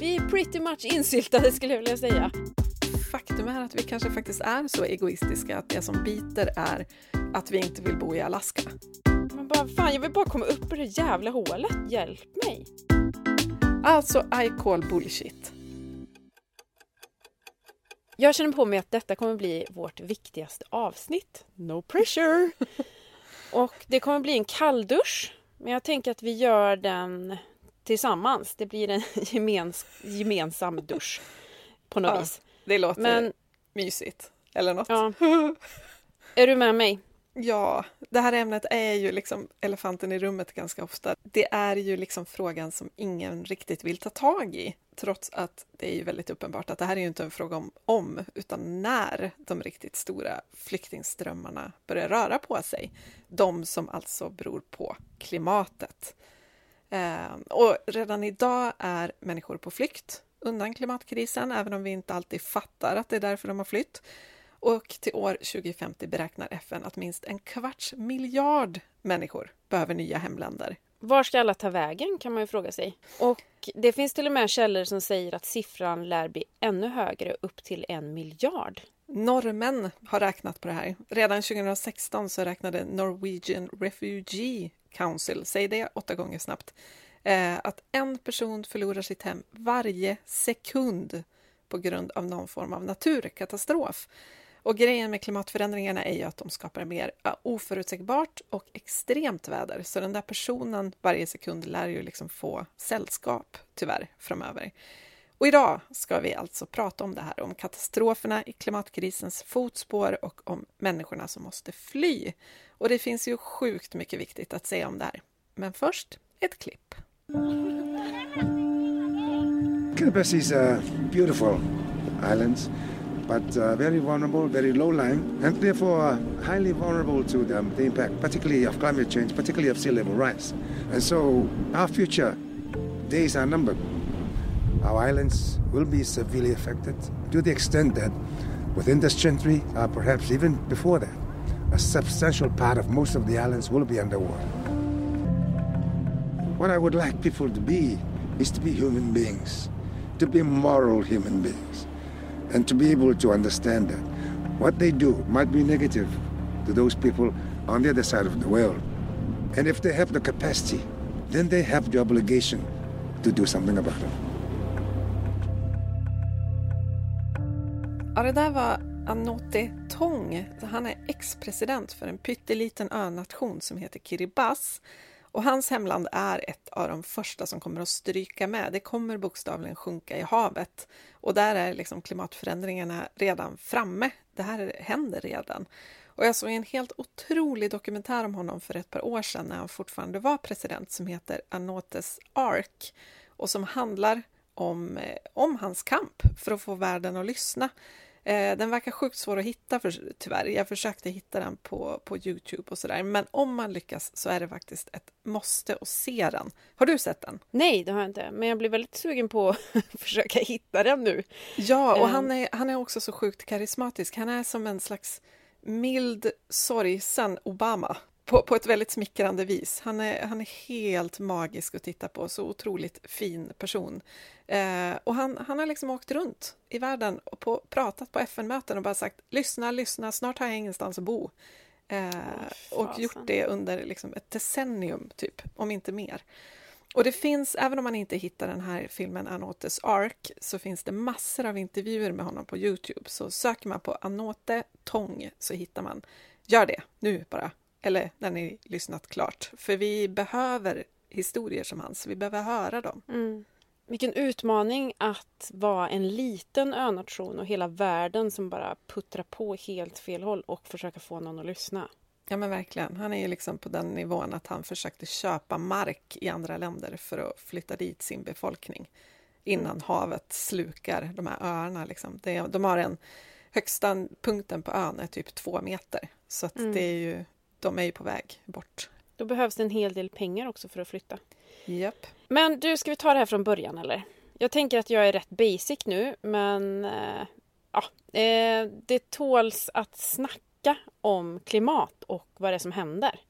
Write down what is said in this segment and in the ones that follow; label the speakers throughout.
Speaker 1: Vi är pretty much insyltade skulle jag vilja säga.
Speaker 2: Faktum är att vi kanske faktiskt är så egoistiska att det som biter är att vi inte vill bo i Alaska.
Speaker 1: Men bara, fan, jag vill bara komma upp ur det jävla hålet. Hjälp mig!
Speaker 2: Alltså, I call bullshit.
Speaker 1: Jag känner på mig att detta kommer bli vårt viktigaste avsnitt. No pressure! Och det kommer bli en kalldusch. Men jag tänker att vi gör den tillsammans. Det blir en gemens, gemensam dusch på något
Speaker 2: Ja,
Speaker 1: vis.
Speaker 2: Det låter
Speaker 1: Men
Speaker 2: mysigt. Eller något.
Speaker 1: ja. Är du med mig?
Speaker 2: Ja, det här ämnet är ju liksom elefanten i rummet ganska ofta. Det är ju liksom frågan som ingen riktigt vill ta tag i, trots att det är ju väldigt uppenbart att det här är ju inte en fråga om om, utan när de riktigt stora flyktingströmmarna börjar röra på sig. De som alltså beror på klimatet. Eh, och redan idag är människor på flykt undan klimatkrisen, även om vi inte alltid fattar att det är därför de har flytt. Och till år 2050 beräknar FN att minst en kvarts miljard människor behöver nya hemländer.
Speaker 1: Var ska alla ta vägen kan man ju fråga sig. Och det finns till och med källor som säger att siffran lär bli ännu högre, upp till en miljard.
Speaker 2: Norrmän har räknat på det här. Redan 2016 så räknade Norwegian Refugee Council, säg det åtta gånger snabbt, eh, att en person förlorar sitt hem varje sekund på grund av någon form av naturkatastrof. Och grejen med klimatförändringarna är ju att de skapar mer eh, oförutsägbart och extremt väder. Så den där personen varje sekund lär ju liksom få sällskap, tyvärr, framöver. Och idag ska vi alltså prata om det här, om katastroferna i klimatkrisens fotspår och om människorna som måste fly. Och det finns ju sjukt mycket viktigt att säga om det här. Men först ett klipp.
Speaker 3: Kiribati is uh, beautiful islands, but uh, very vulnerable, very low lying, and therefore uh, highly vulnerable to the, the impact, particularly of climate change, particularly of sea level rise. And so our future days are numbered. Our islands will be severely affected to the extent that within this century, uh, perhaps even before that, a substantial part of most of the islands will be underwater. What I would like people to be is to be human beings, to be moral human beings, and to be able to understand that what they do might be negative to those people on the other side of the world. And if they have the capacity, then they have the obligation to do something about it.
Speaker 2: Ja, det där var Anote Tong. Han är ex-president för en pytteliten önation som heter Kiribati. Och hans hemland är ett av de första som kommer att stryka med. Det kommer bokstavligen sjunka i havet. Och där är liksom klimatförändringarna redan framme. Det här händer redan. Och jag såg en helt otrolig dokumentär om honom för ett par år sedan när han fortfarande var president som heter Anotes Ark och som handlar om, eh, om hans kamp för att få världen att lyssna. Eh, Den verkar sjukt svår att hitta för, tyvärr. Jag försökte hitta den på, på Youtube och sådär. Men om man lyckas så är det faktiskt ett måste att se den. Har du sett den?
Speaker 1: Nej, det har jag inte. Men jag blir väldigt sugen på att försöka hitta den nu.
Speaker 2: Ja, och
Speaker 1: Ehm.
Speaker 2: han är, han är också så sjukt karismatisk. Han är som en slags mild, sorgsen Obama. På, på ett väldigt smickrande vis. Han är, han är helt magisk att titta på, så otroligt fin person. Eh, och han, han har liksom åkt runt i världen och på, pratat på FN-möten och bara sagt lyssna, lyssna, snart har jag ingenstans att bo. Eh, och
Speaker 1: fasen.
Speaker 2: gjort det under liksom ett decennium, typ, om inte mer. Och det finns, även om man inte hittar den här filmen Anotes Ark, så finns det massor av intervjuer med honom på Youtube. Så söker man på Anote Tong så hittar man. Gör det nu bara, eller när ni lyssnat klart. För vi behöver historier som hans, vi behöver höra dem.
Speaker 1: Mm. Vilken utmaning att vara en liten önation och hela världen som bara puttrar på helt fel håll och försöka få någon att lyssna.
Speaker 2: Ja men verkligen, han är ju liksom på den nivån att han försökte köpa mark i andra länder för att flytta dit sin befolkning innan havet slukar de här öarna. Liksom. De har en högsta punkten på ön är typ två meter, så att
Speaker 1: Mm.
Speaker 2: det är ju, de är ju på väg bort.
Speaker 1: Då behövs det en hel del pengar också för att flytta.
Speaker 2: Japp.
Speaker 1: Men du, ska vi ta det här från början eller? Jag tänker att jag är rätt basic nu, men eh, ja, eh, det tåls att snacka om klimat och vad det är som händer.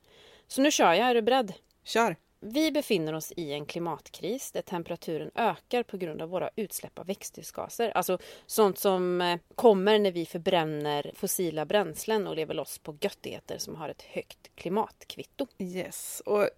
Speaker 1: Så nu kör jag, är du beredd?
Speaker 2: Kör!
Speaker 1: Vi befinner oss i en klimatkris där temperaturen ökar på grund av våra utsläpp av växthusgaser. Alltså sånt som eh, kommer när vi förbränner fossila bränslen och lever loss på göttigheter som har ett högt klimatkvitto.
Speaker 2: Yes, och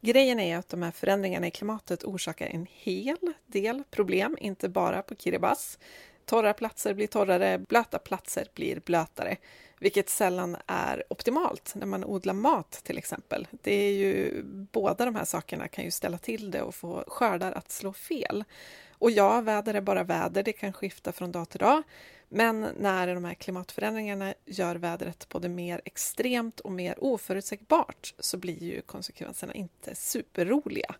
Speaker 2: grejen är att de här förändringarna i klimatet orsakar en hel del problem, inte bara på Kiribati. Torra platser blir torrare, blöta platser blir blötare vilket sällan är optimalt när man odlar mat till exempel. Det är ju, båda de här sakerna kan ju ställa till det och få skördar att slå fel. Och ja, väder är bara väder, det kan skifta från dag till dag. Men när de här klimatförändringarna gör vädret både mer extremt och mer oförutsägbart så blir ju konsekvenserna inte superroliga.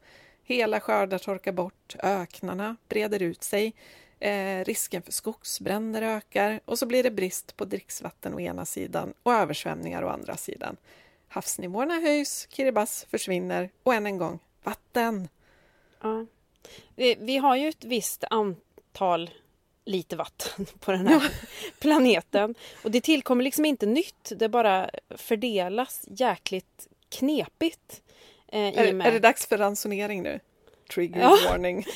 Speaker 2: Hela skördar torkar bort, öknarna breder ut sig, Eh, risken för skogsbränder ökar och så blir det brist på dricksvatten å ena sidan och översvämningar å andra sidan. Havsnivåerna höjs, Kiribati försvinner och än en gång vatten.
Speaker 1: Ja. Vi, vi har ju ett visst antal lite vatten på den här ja. planeten. Och det tillkommer liksom inte nytt, det bara fördelas jäkligt knepigt.
Speaker 2: Eh, är, är det dags för ransonering nu? Trigger ja. warning.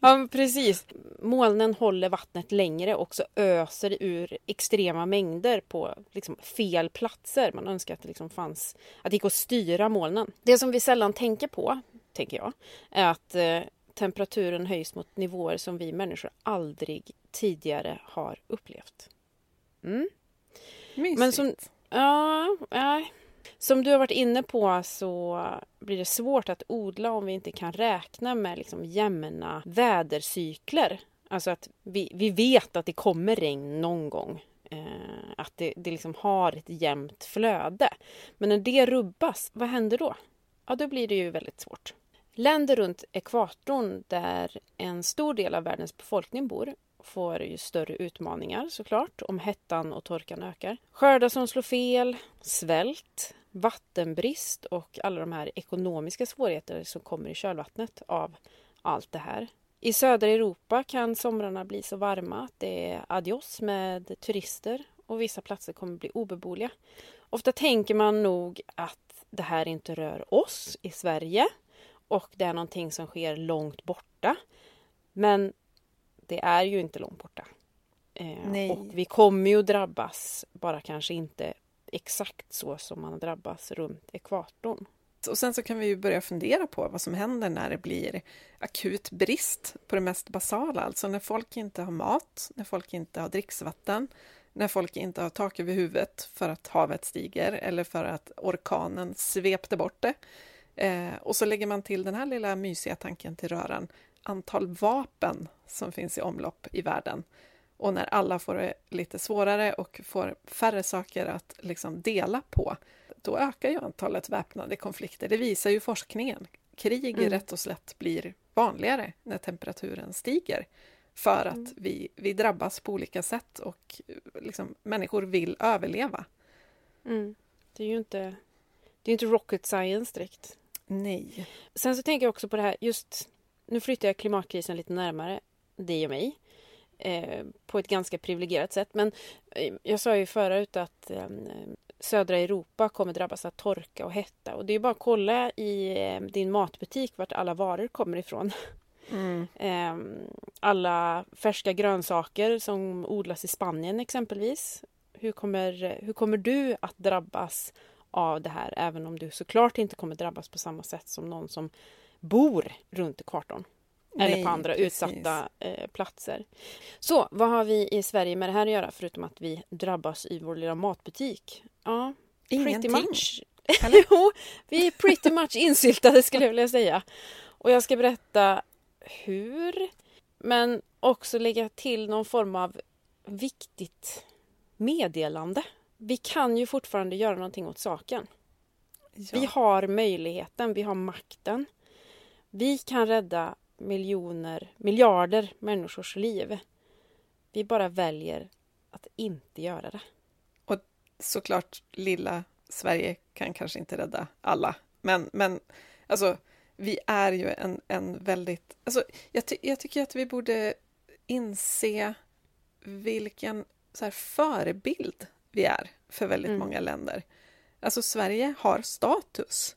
Speaker 1: Ja, precis. Molnen håller vattnet längre och så öser ur extrema mängder på liksom, fel platser. Man önskar att det liksom fanns, att det gick att styra molnen. Det som vi sällan tänker på, tänker jag, är att eh, temperaturen höjs mot nivåer som vi människor aldrig tidigare har upplevt.
Speaker 2: Mm. Mysigt. Men som,
Speaker 1: ja, ja, som du har varit inne på så blir det svårt att odla om vi inte kan räkna med liksom jämna vädercykler. Alltså att vi, vi vet att det kommer regn någon gång. Eh, att det, det liksom har ett jämnt flöde. Men när det rubbas, vad händer då? Ja, då blir det ju väldigt svårt. Länder runt ekvatorn där en stor del av världens befolkning bor får ju större utmaningar såklart om hettan och torkan ökar. Skördar som slår fel, svält, vattenbrist och alla de här ekonomiska svårigheter som kommer i kölvattnet av allt det här. I södra Europa kan somrarna bli så varma att det är adios med turister och vissa platser kommer bli obeboeliga. Ofta tänker man nog att det här inte rör oss i Sverige och det är någonting som sker långt borta. Men det är ju inte långt borta. Eh, och vi kommer ju drabbas, bara kanske inte exakt så som man drabbas runt ekvatorn.
Speaker 2: Och sen så kan vi ju börja fundera på vad som händer när det blir akut brist på det mest basala, alltså när folk inte har mat, när folk inte har dricksvatten, när folk inte har tak över huvudet för att havet stiger eller för att orkanen svepte bort det. Eh, och så lägger man till den här lilla mysiga tanken till röran, antal vapen som finns i omlopp i världen. Och när alla får det lite svårare och får färre saker att liksom dela på, då ökar ju antalet väpnade konflikter. Det visar ju forskningen. Krig mm. rätt och slätt blir vanligare när temperaturen stiger för att mm. vi, vi drabbas på olika sätt och liksom, människor vill överleva.
Speaker 1: Mm. Det är ju inte, det är inte rocket science direkt.
Speaker 2: Nej.
Speaker 1: Sen så tänker jag också på det här, just nu flyttar jag klimatkrisen lite närmare dig och mig. Eh, på ett ganska privilegierat sätt. Men eh, jag sa ju förut att eh, södra Europa kommer drabbas av torka och hetta. Och det är bara att kolla i din matbutik vart alla varor kommer ifrån. Mm. alla färska grönsaker som odlas i Spanien exempelvis. Hur kommer, hur kommer du att drabbas av det här även om du såklart inte kommer drabbas på samma sätt som någon som bor runt ekvatorn. Nej, eller på andra precis. utsatta eh, platser. Så vad har vi i Sverige med det här att göra förutom att vi drabbas i vår lilla matbutik? Ja,
Speaker 2: Ingenting.
Speaker 1: pretty much. jo, vi är pretty much insyltade skulle jag vilja säga. Och jag ska berätta hur, men också lägga till någon form av viktigt meddelande. Vi kan ju fortfarande göra någonting åt saken. Ja. Vi har möjligheten, vi har makten. Vi kan rädda miljoner, miljarder människors liv. Vi bara väljer att inte göra det.
Speaker 2: Och såklart, lilla Sverige kan kanske inte rädda alla. Men, men alltså, vi är ju en, en väldigt... Alltså, jag, ty jag tycker att vi borde inse vilken så här, förebild vi är för väldigt mm. många länder. Alltså Sverige har status.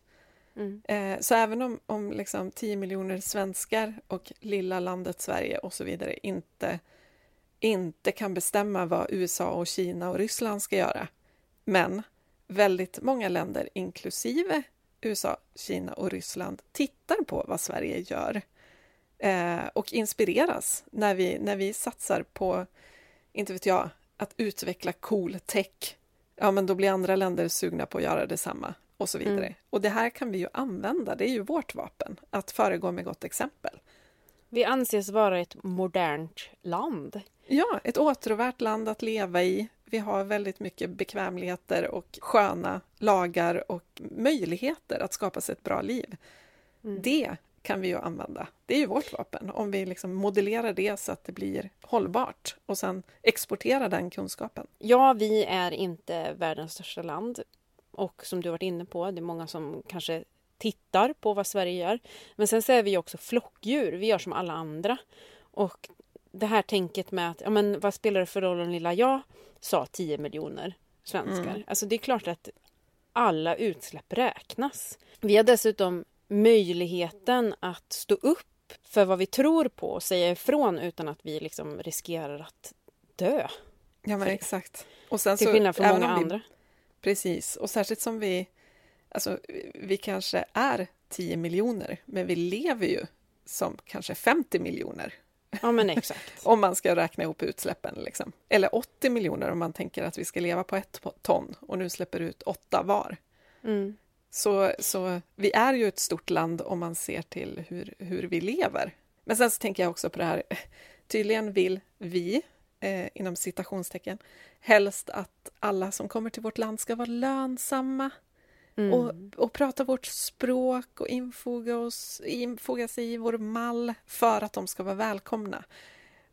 Speaker 1: Mm.
Speaker 2: Eh, så även om, om liksom 10 miljoner svenskar och lilla landet Sverige och så vidare inte, inte kan bestämma vad USA och Kina och Ryssland ska göra, men väldigt många länder, inklusive USA, Kina och Ryssland, tittar på vad Sverige gör eh, och inspireras när vi, när vi satsar på, inte vet jag, att utveckla cool tech. Ja, men då blir andra länder sugna på att göra detsamma och så vidare.
Speaker 1: Mm.
Speaker 2: Och det här kan vi ju använda, det är ju vårt vapen, att föregå med gott exempel.
Speaker 1: Vi anses vara ett modernt land.
Speaker 2: Ja, ett åtråvärt land att leva i. Vi har väldigt mycket bekvämligheter och sköna lagar och möjligheter att skapa sig ett bra liv.
Speaker 1: Mm.
Speaker 2: Det kan vi ju använda. Det är ju vårt vapen, om vi liksom modellerar det så att det blir hållbart och sen exporterar den kunskapen.
Speaker 1: Ja, vi är inte världens största land. Och som du varit inne på, det är många som kanske tittar på vad Sverige gör. Men sen så är vi också flockdjur. Vi gör som alla andra. Och det här tänket med att, ja men vad spelar det för roll om lilla jag sa 10 miljoner svenskar?
Speaker 2: Mm.
Speaker 1: Alltså det är klart att alla utsläpp räknas. Vi har dessutom möjligheten att stå upp för vad vi tror på och säga ifrån utan att vi liksom riskerar att dö.
Speaker 2: Ja, men exakt. Och sen
Speaker 1: Till
Speaker 2: så,
Speaker 1: skillnad från många
Speaker 2: vi-
Speaker 1: andra.
Speaker 2: Precis, och särskilt som vi, alltså vi kanske är 10 miljoner, men vi lever ju som kanske 50 miljoner
Speaker 1: Ja men exakt.
Speaker 2: om man ska räkna ihop utsläppen. Liksom. Eller 80 miljoner om man tänker att vi ska leva på ett ton och nu släpper ut åtta var.
Speaker 1: Mm.
Speaker 2: Så, så vi är ju ett stort land om man ser till hur, hur vi lever. Men sen så tänker jag också på det här, tydligen vill vi, eh, inom citationstecken, helst att alla som kommer till vårt land ska vara lönsamma
Speaker 1: Mm.
Speaker 2: och, och prata vårt språk och infoga, oss, infoga sig i vår mall för att de ska vara välkomna.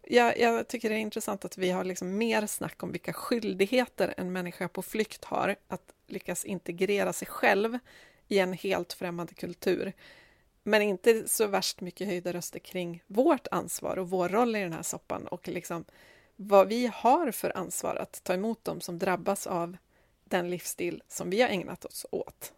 Speaker 2: Jag, jag tycker det är intressant att vi har liksom mer snack om vilka skyldigheter en människa på flykt har att lyckas integrera sig själv i en helt främmande kultur. Men inte så värst mycket höjda röster kring vårt ansvar och vår roll i den här soppan och liksom vad vi har för ansvar att ta emot dem som drabbas av den livsstil som vi har ägnat oss åt.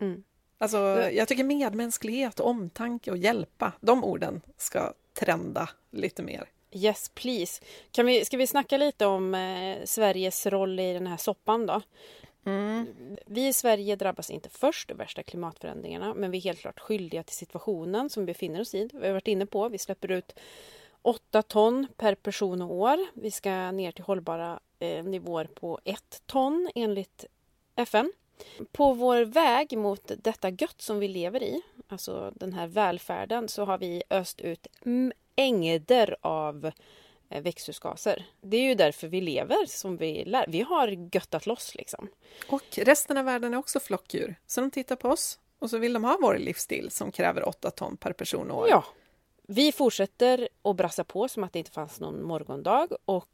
Speaker 1: Mm.
Speaker 2: Alltså, jag tycker medmänsklighet omtanke och hjälpa, de orden ska trenda lite mer.
Speaker 1: Yes please. Kan vi, ska vi snacka lite om eh, Sveriges roll i den här soppan då? Vi i Sverige drabbas inte först av värsta klimatförändringarna men vi är helt klart skyldiga till situationen som vi befinner oss i. Vi har varit inne på, vi släpper ut 8 ton per person och år. Vi ska ner till hållbara eh, nivåer på 1 ton enligt FN. På vår väg mot detta gött som vi lever i, alltså den här välfärden, så har vi öst ut mängder av eh, växthusgaser. Det är ju därför vi lever som vi lär. Vi har göttat loss liksom.
Speaker 2: Och resten av världen är också flockdjur, så de tittar på oss och så vill de ha vår livsstil som kräver 8 ton per person och år.
Speaker 1: Ja. Vi fortsätter att brassa på som att det inte fanns någon morgondag och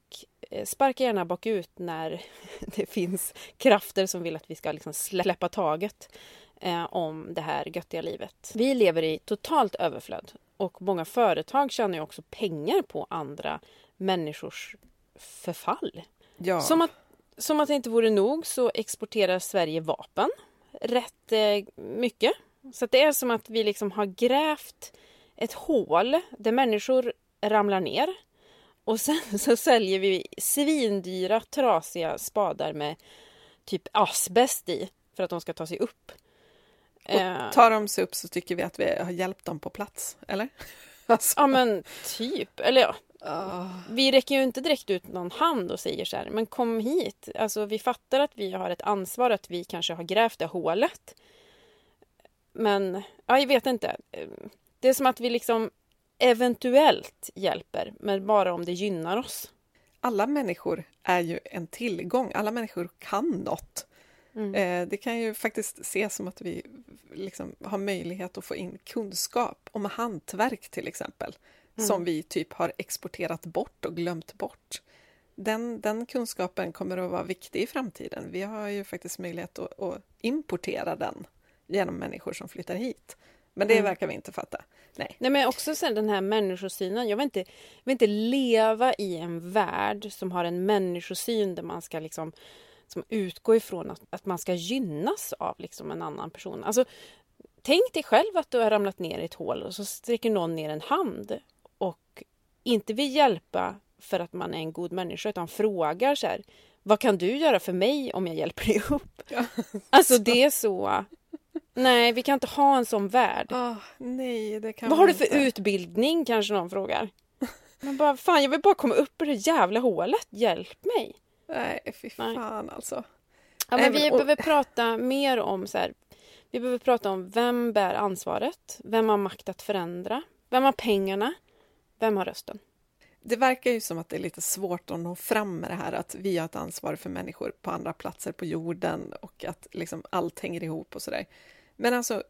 Speaker 1: eh, sparka gärna bakut när det finns krafter som vill att vi ska liksom släppa taget eh, om det här göttiga livet. Vi lever i totalt överflöd och många företag tjänar ju också pengar på andra människors förfall.
Speaker 2: Ja.
Speaker 1: Som, att, som att det inte vore nog så exporterar Sverige vapen rätt eh, mycket. Så det är som att vi liksom har grävt ett hål där människor ramlar ner. Och sen så säljer vi svindyra trasiga spadar med typ asbest i för att de ska ta sig upp. Eh,
Speaker 2: Och tar de sig upp så tycker vi att vi har hjälpt dem på plats, eller? Alltså,
Speaker 1: ja men typ, eller ja.
Speaker 2: ah.
Speaker 1: Vi räcker ju inte direkt ut någon hand och säger så här, men kom hit. Alltså vi fattar att vi har ett ansvar, att vi kanske har grävt det hålet. Men, ja, jag vet inte. Det är som att vi liksom eventuellt hjälper, men bara om det gynnar oss.
Speaker 2: alla människor är ju en tillgång, alla människor kan något.
Speaker 1: Mm.
Speaker 2: Eh, det kan ju faktiskt ses som att vi liksom har möjlighet att få in kunskap om hantverk till exempel,
Speaker 1: Mm.
Speaker 2: som vi typ har exporterat bort och glömt bort. Den, den kunskapen kommer att vara viktig i framtiden. Vi har ju faktiskt möjlighet att, att importera den genom människor som flyttar hit. Men det
Speaker 1: Mm.
Speaker 2: verkar vi inte fatta. Nej.
Speaker 1: Nej men också sen den här människosynen. Jag vill inte, vill inte leva i en värld som har en människosyn där man ska liksom som utgår ifrån att, att man ska gynnas av liksom en annan person. Alltså, tänk dig själv att du har ramlat ner i ett hål och så sträcker någon ner en hand och inte vill hjälpa för att man är en god människa utan frågar så här, vad kan du göra för mig om jag hjälper dig upp?
Speaker 2: Ja.
Speaker 1: Alltså det är så. Nej, vi kan inte ha en sån värld.
Speaker 2: Ah, nej, det kan
Speaker 1: Vad har du för
Speaker 2: inte.
Speaker 1: utbildning kanske någon frågar. Men bara, fan jag vill bara komma upp ur det jävla hålet, hjälp mig.
Speaker 2: Nej, fy
Speaker 1: Nej.
Speaker 2: fan alltså.
Speaker 1: Ja,
Speaker 2: Nej,
Speaker 1: men- vi
Speaker 2: och-
Speaker 1: behöver prata mer om så här. Vi behöver prata om vem bär ansvaret? Vem har makt att förändra? Vem har pengarna? Vem har rösten?
Speaker 2: Det verkar ju som att det är lite svårt att nå fram med det här att vi har ett ansvar för människor på andra platser på jorden och att liksom allt hänger ihop och sådär. Men alltså,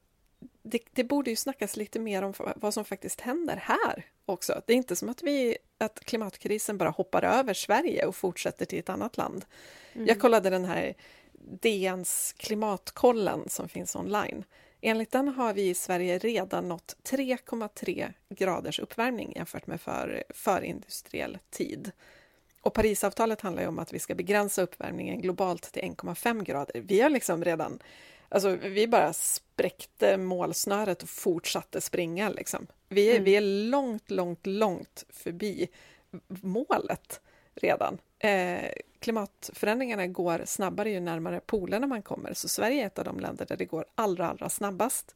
Speaker 2: det, det borde ju snackas lite mer om vad som faktiskt händer här också. Det är inte som att, vi, att klimatkrisen bara hoppar över Sverige och fortsätter till ett annat land. Jag kollade den här DNs klimatkollen som finns online. Enligt den har vi i Sverige redan nått 3,3 graders uppvärmning jämfört med för, förindustriell tid. Och Parisavtalet handlar ju om att vi ska begränsa uppvärmningen globalt till 1,5 grader. Vi har liksom redan, alltså vi bara spräckte målsnöret och fortsatte springa liksom. Vi är, vi är långt, långt, långt förbi målet redan. Eh, klimatförändringarna går snabbare ju närmare polerna man kommer, så Sverige är ett av de länder där det går allra, allra snabbast.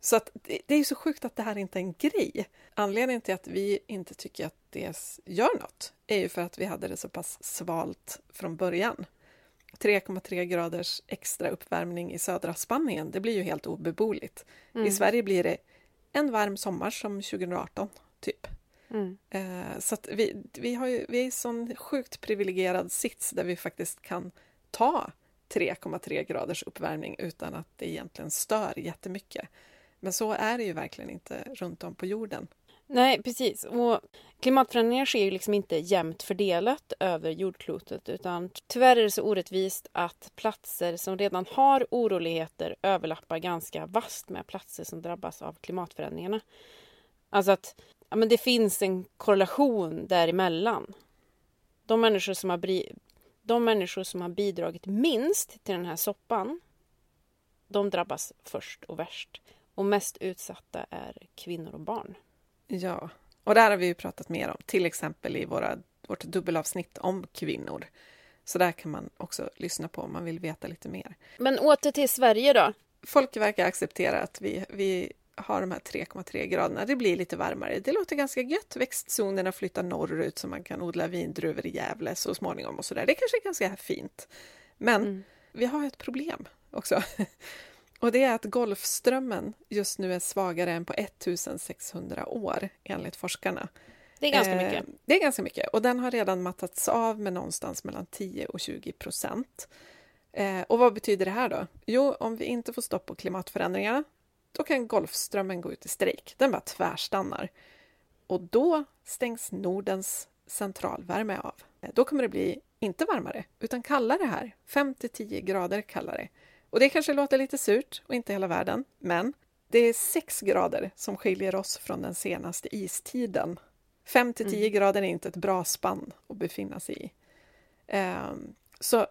Speaker 2: Så att det, är ju så sjukt att det här inte är en grej. Anledningen till att vi inte tycker att det gör något är ju för att vi hade det så pass svalt från början. 3,3 graders extra uppvärmning i södra Spanien, det blir ju helt obeboeligt. I Sverige blir det en varm sommar som 2018, typ.
Speaker 1: Mm.
Speaker 2: Eh, så att vi, vi, har ju, vi är i sån sjukt privilegierad sits där vi faktiskt kan ta 3,3 graders uppvärmning utan att det egentligen stör jättemycket. Men så är det ju verkligen inte runt om på jorden.
Speaker 1: Nej, precis. Och klimatförändringar sker ju liksom inte jämnt fördelat över jordklotet utan tyvärr är det så orättvist att platser som redan har oroligheter överlappar ganska vasst med platser som drabbas av klimatförändringarna. Alltså att ja, men det finns en korrelation däremellan. De människor som har, bri- de människor som har bidragit minst till den här soppan de drabbas först och värst. Och mest utsatta är kvinnor och barn.
Speaker 2: Ja, och där har vi ju pratat mer om, till exempel i våra, vårt dubbelavsnitt om kvinnor. Så där kan man också lyssna på om man vill veta lite mer.
Speaker 1: Men åter till Sverige då.
Speaker 2: Folk verkar acceptera att vi, vi har de här 3,3 graderna. Det blir lite varmare. Det låter ganska gött. Växtzonerna flyttar norrut så man kan odla vindruvor i Gävle så småningom och så där. Det kanske är ganska fint. Men vi har ett problem också. Och det är att Golfströmmen just nu är svagare än på 1600 år enligt forskarna.
Speaker 1: Det är ganska
Speaker 2: Eh,
Speaker 1: mycket.
Speaker 2: Det är ganska mycket. Och den har redan mattats av med någonstans mellan 10 och 20 procent. Eh, och vad betyder det här då? Jo, om vi inte får stopp på klimatförändringarna, då kan Golfströmmen gå ut i strejk. Den bara tvärstannar. Och då stängs Nordens centralvärme av. Eh, Då kommer det bli inte varmare, utan kallare här. 5 till 10 grader kallare. Och det kanske låter lite surt och inte hela världen, men det är 6 grader som skiljer oss från den senaste istiden. 5 till 10 grader är inte ett bra spann att befinna sig i. Ehm, så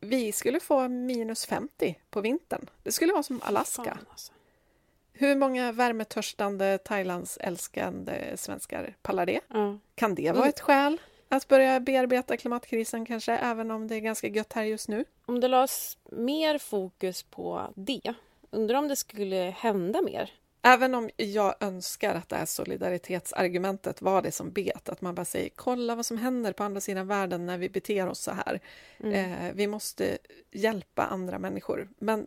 Speaker 2: vi skulle få minus 50 på vintern. Det skulle vara som Alaska.
Speaker 1: Alltså.
Speaker 2: Hur många värmetörstande, Thailands älskande svenskar pallar det?
Speaker 1: Ja.
Speaker 2: Kan det vara ett skäl att börja bearbeta klimatkrisen kanske, även om det är ganska gött här just nu?
Speaker 1: Om det lades mer fokus på det, undrar om det skulle hända mer?
Speaker 2: Även om jag önskar att det här solidaritetsargumentet var det som bet, att man bara säger kolla vad som händer på andra sidan världen när vi beter oss så här. Eh, vi måste hjälpa andra människor. Men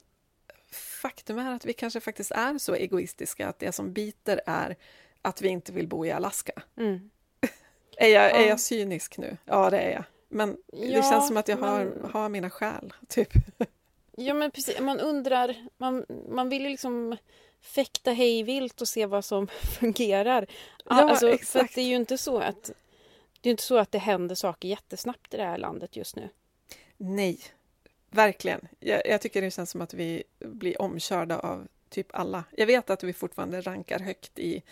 Speaker 2: faktum är att vi kanske faktiskt är så egoistiska att det som biter är att vi inte vill bo i Alaska.
Speaker 1: Mm.
Speaker 2: Är jag, är
Speaker 1: Ja.
Speaker 2: jag cynisk nu? Ja, det är jag. Men det
Speaker 1: Ja,
Speaker 2: känns som att jag har,
Speaker 1: men-
Speaker 2: har mina skäl, typ.
Speaker 1: Ja men precis, man undrar, man, man vill ju liksom fäkta hejvilt och se vad som fungerar.
Speaker 2: Ja,
Speaker 1: alltså, För
Speaker 2: exakt.
Speaker 1: det är ju inte så att det är inte så att det händer saker jättesnabbt i det här landet just nu.
Speaker 2: Nej, verkligen. Jag, jag tycker det känns som att vi blir omkörda av typ alla. Jag vet att vi fortfarande rankar högt i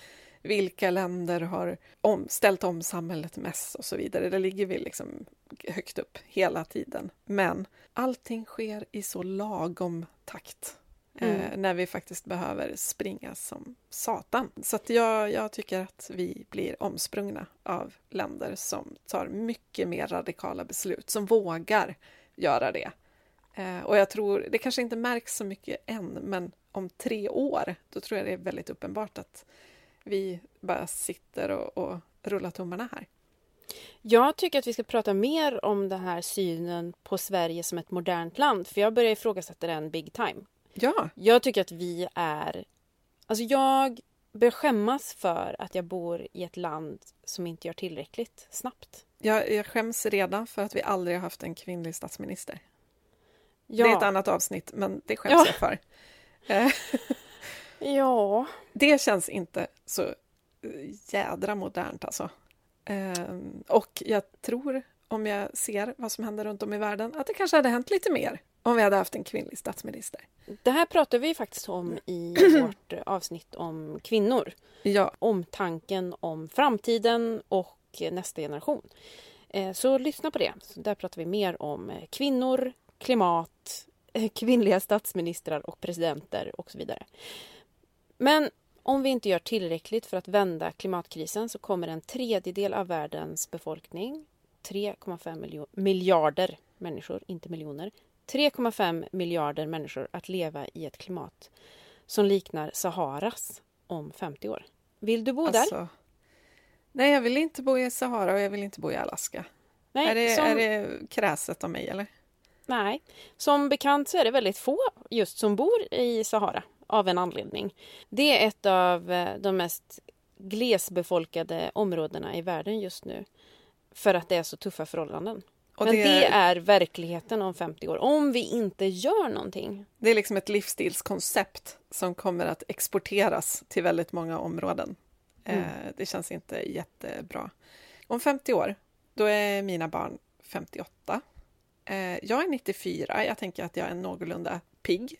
Speaker 2: vilka länder har om, ställt om samhället mest och så vidare. Där ligger vi liksom högt upp hela tiden. Men allting sker i så lagom takt. Mm. Eh, när vi faktiskt behöver springa som satan. Så jag, jag tycker att vi blir omsprungna av länder som tar mycket mer radikala beslut, som vågar göra det. Eh, och jag tror, det kanske inte märks så mycket än, men om tre år, då tror jag det är väldigt uppenbart att vi bara sitter och, och rullar tummarna här.
Speaker 1: Jag tycker att vi ska prata mer om den här synen på Sverige som ett modernt land, för jag börjar ifrågasätta den big time.
Speaker 2: Ja.
Speaker 1: Jag tycker att vi är... Alltså jag börjar skämmas för att jag bor i ett land som inte gör tillräckligt snabbt.
Speaker 2: Jag, jag skäms redan för att vi aldrig har haft en kvinnlig statsminister. Ja. Det är ett annat avsnitt, men det skäms ja. jag för.
Speaker 1: Eh, ja.
Speaker 2: Det känns inte så jädra modernt alltså. Ehm, och jag tror, om jag ser vad som händer runt om i världen, att det kanske hade hänt lite mer om vi hade haft en kvinnlig statsminister.
Speaker 1: Det här pratar vi faktiskt om i vårt avsnitt om kvinnor.
Speaker 2: Ja.
Speaker 1: Omtanken om framtiden och nästa generation. Eh, så lyssna på det. där pratar vi mer om kvinnor, klimat, kvinnliga statsministrar och presidenter och så vidare. Men om vi inte gör tillräckligt för att vända klimatkrisen så kommer en tredjedel av världens befolkning, 3,5 miljarder människor, inte miljoner, 3,5 miljarder människor att leva i ett klimat som liknar Saharas om 50 år. Vill du bo alltså, där?
Speaker 2: Nej, jag vill inte bo i Sahara och jag vill inte bo i Alaska. Nej, är, det, som... är det kräset av mig eller?
Speaker 1: Nej, som bekant så är det väldigt få just som bor i Sahara av en anledning. Det är ett av eh, de mest glesbefolkade områdena i världen just nu för att det är så tuffa förhållanden. Och Men det... det är verkligheten om 50 år, om vi inte gör någonting.
Speaker 2: Det är liksom ett livsstilskoncept som kommer att exporteras till väldigt många områden. Mm. Eh, det känns inte jättebra. Om 50 år, då är mina barn 58. Eh, jag är 94, jag tänker att jag är någorlunda pigg.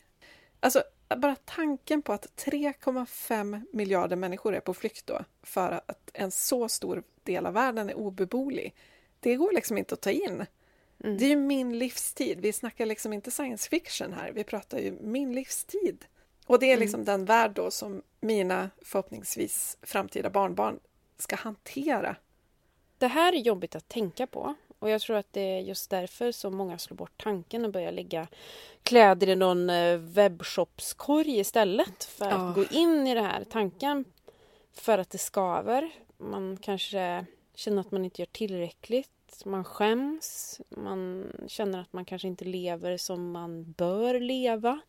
Speaker 2: Alltså, bara tanken på att 3,5 miljarder människor är på flykt då, för att en så stor del av världen är obeboelig, det går liksom inte att ta in. Mm. Det är ju min livstid. Vi snackar liksom inte science fiction här, vi pratar ju min livstid. Och det är liksom mm. den värld då som mina förhoppningsvis framtida barnbarn ska hantera.
Speaker 1: Det här är jobbigt att tänka på. Och jag tror att det är just därför som många slår bort tanken och börjar lägga kläder i någon eh, webbshopskorg istället för att oh. gå in i det här tanken. För att det skaver. Man kanske känner att man inte gör tillräckligt. Man skäms. Man känner att man kanske inte lever som man bör leva.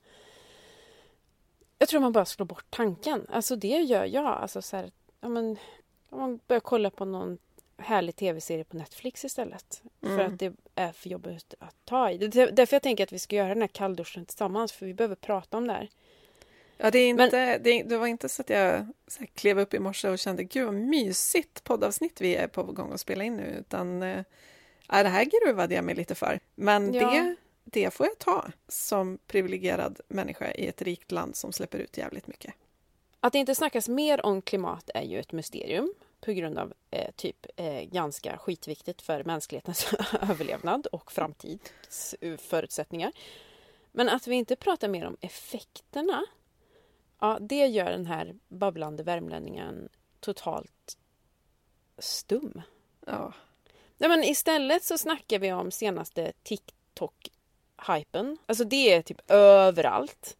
Speaker 1: Jag tror man bara slår bort tanken. Alltså det gör jag. Alltså så här, ja, men, om man börjar kolla på någon härlig tv-serie på Netflix istället. Mm. För att det är för jobbigt att ta i. Det är därför jag tänker att vi ska göra den här kallduschen tillsammans. För vi behöver prata om det här.
Speaker 2: Ja, det, är inte, Men, det, det, var inte så att jag så här, klev upp i morse och kände gud vad mysigt poddavsnitt vi är på gång att spela in nu. Utan äh, det här gruvade jag mig lite för. Men ja. det, det får jag ta som privilegierad människa i ett rikt land som släpper ut jävligt mycket.
Speaker 1: Att det inte snackas mer om klimat är ju ett mysterium på grund av eh, typ eh, ganska skitviktigt för mänsklighetens överlevnad och framtidsförutsättningar. Men att vi inte pratar mer om effekterna, ja, det gör den här babblande värmlänningen totalt stum.
Speaker 2: Ja.
Speaker 1: Nej, men istället så snackar vi om senaste TikTok-hypen. Alltså det är typ överallt.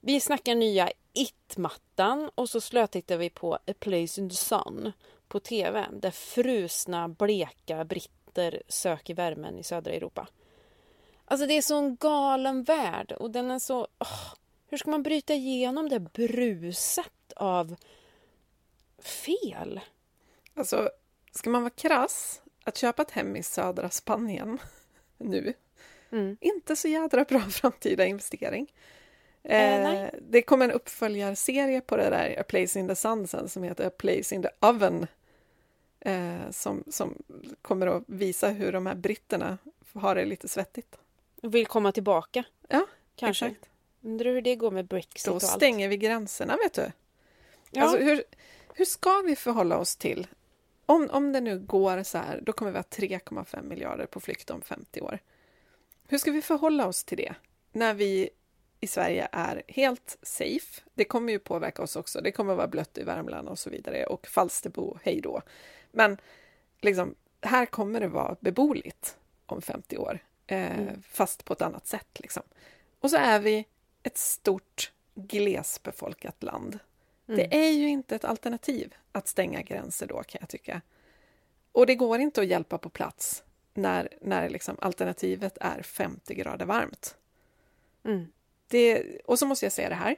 Speaker 1: Vi snackar nya It-mattan och så slötittar vi på A Place in the Sun på tv där frusna, bleka britter söker värmen i södra Europa. Alltså det är så en galen värld och den är så... Oh, hur ska man bryta igenom det bruset av fel?
Speaker 2: Alltså, ska man vara krass, att köpa ett hem i södra Spanien nu, mm. inte så jädra bra framtida investering. Eh, eh, det kommer en uppföljarserie på det där A Place in the Sun sen som heter A Place in the Oven eh, som, som kommer att visa hur de här britterna har det lite svettigt.
Speaker 1: Vill komma tillbaka?
Speaker 2: Ja, kanske. Exakt.
Speaker 1: Undrar hur det går med Brexit
Speaker 2: Då
Speaker 1: och allt.
Speaker 2: stänger vi gränserna, vet du. Ja. Alltså, hur, hur ska vi förhålla oss till... Om, om det nu går så här, då kommer vi ha 3,5 miljarder på flykt om 50 år. Hur ska vi förhålla oss till det? När vi i Sverige är helt safe. Det kommer ju påverka oss också. Det kommer vara blött i Värmland och så vidare och Falsterbo, hej då. Men liksom, här kommer det vara beboeligt om 50 år, eh, mm. fast på ett annat sätt. Liksom. Och så är vi ett stort glesbefolkat land. Mm. Det är ju inte ett alternativ att stänga gränser då, kan jag tycka. Och det går inte att hjälpa på plats när, när liksom alternativet är 50 grader varmt. Mm. Det, och så måste jag säga det här.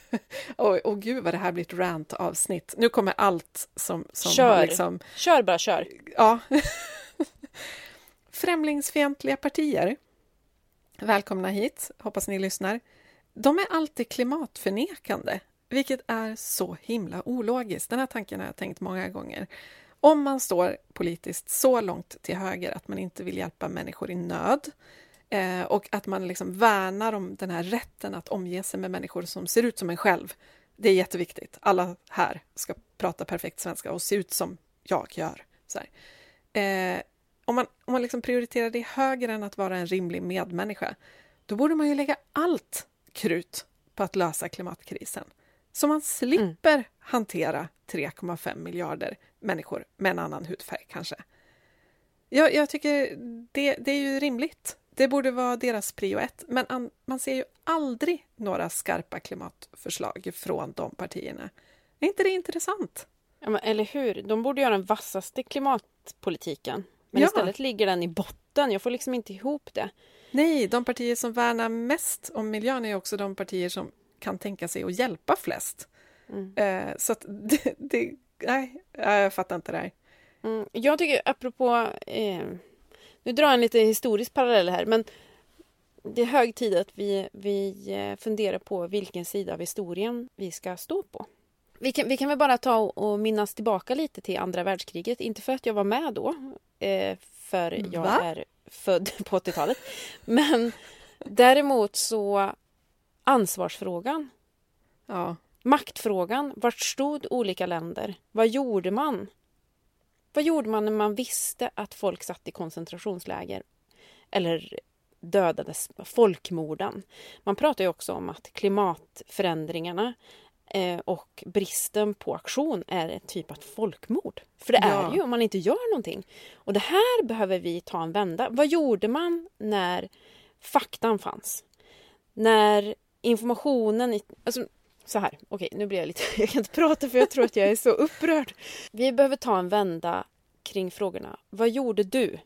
Speaker 2: och, och gud vad det här blir ett rant-avsnitt. Nu kommer allt som... som
Speaker 1: kör!
Speaker 2: Liksom,
Speaker 1: kör bara, kör!
Speaker 2: Ja. Främlingsfientliga partier, välkomna hit, hoppas ni lyssnar. De är alltid klimatförnekande, vilket är så himla ologiskt. Den här tanken har jag tänkt många gånger. Om man står politiskt så långt till höger att man inte vill hjälpa människor i nöd eh, och att man liksom värnar om den här rätten att omge sig med människor som ser ut som en själv. Det är jätteviktigt. Alla här ska prata perfekt svenska och se ut som jag gör. Så eh, om man, om man liksom prioriterar det högre än att vara en rimlig medmänniska, då borde man ju lägga allt krut på att lösa klimatkrisen. Så man slipper mm. hantera 3,5 miljarder människor med en annan hudfärg kanske. Jag, jag tycker det, det, är ju rimligt. Det borde vara deras prio ett. Men an, man ser ju aldrig några skarpa klimatförslag från de partierna. Är inte det intressant?
Speaker 1: Ja, men, eller hur? De borde göra den vassaste klimatpolitiken. Men ja. istället ligger den i botten. Jag får liksom inte ihop det.
Speaker 2: Nej, de partier som värnar mest om miljön är också de partier som kan tänka sig att hjälpa flest. Mm. Eh, så att det, det, nej, jag fattar inte det här.
Speaker 1: Mm, jag tycker apropå, eh, nu drar jag en lite historisk parallell här, men det är hög tid att vi, vi eh, funderar på vilken sida av historien vi ska stå på. Vi kan, vi kan väl bara ta och minnas tillbaka lite till andra världskriget. Inte för att jag var med då, eh, för jag Va? är född på 80-talet. Men däremot så ansvarsfrågan. Ja. Maktfrågan. Vart stod olika länder? Vad gjorde man? Vad gjorde man när man visste att folk satt i koncentrationsläger? Eller dödades, folkmorden. Man pratar ju också om att klimatförändringarna eh, och bristen på aktion är ett typ av folkmord. För det ja. är ju om man inte gör någonting. Och det här behöver vi ta en vända. Vad gjorde man när faktan fanns? När informationen... Alltså, så här, okej nu blir jag lite... Jag kan inte prata för jag tror att jag är så upprörd. Vi behöver ta en vända kring frågorna. Vad gjorde du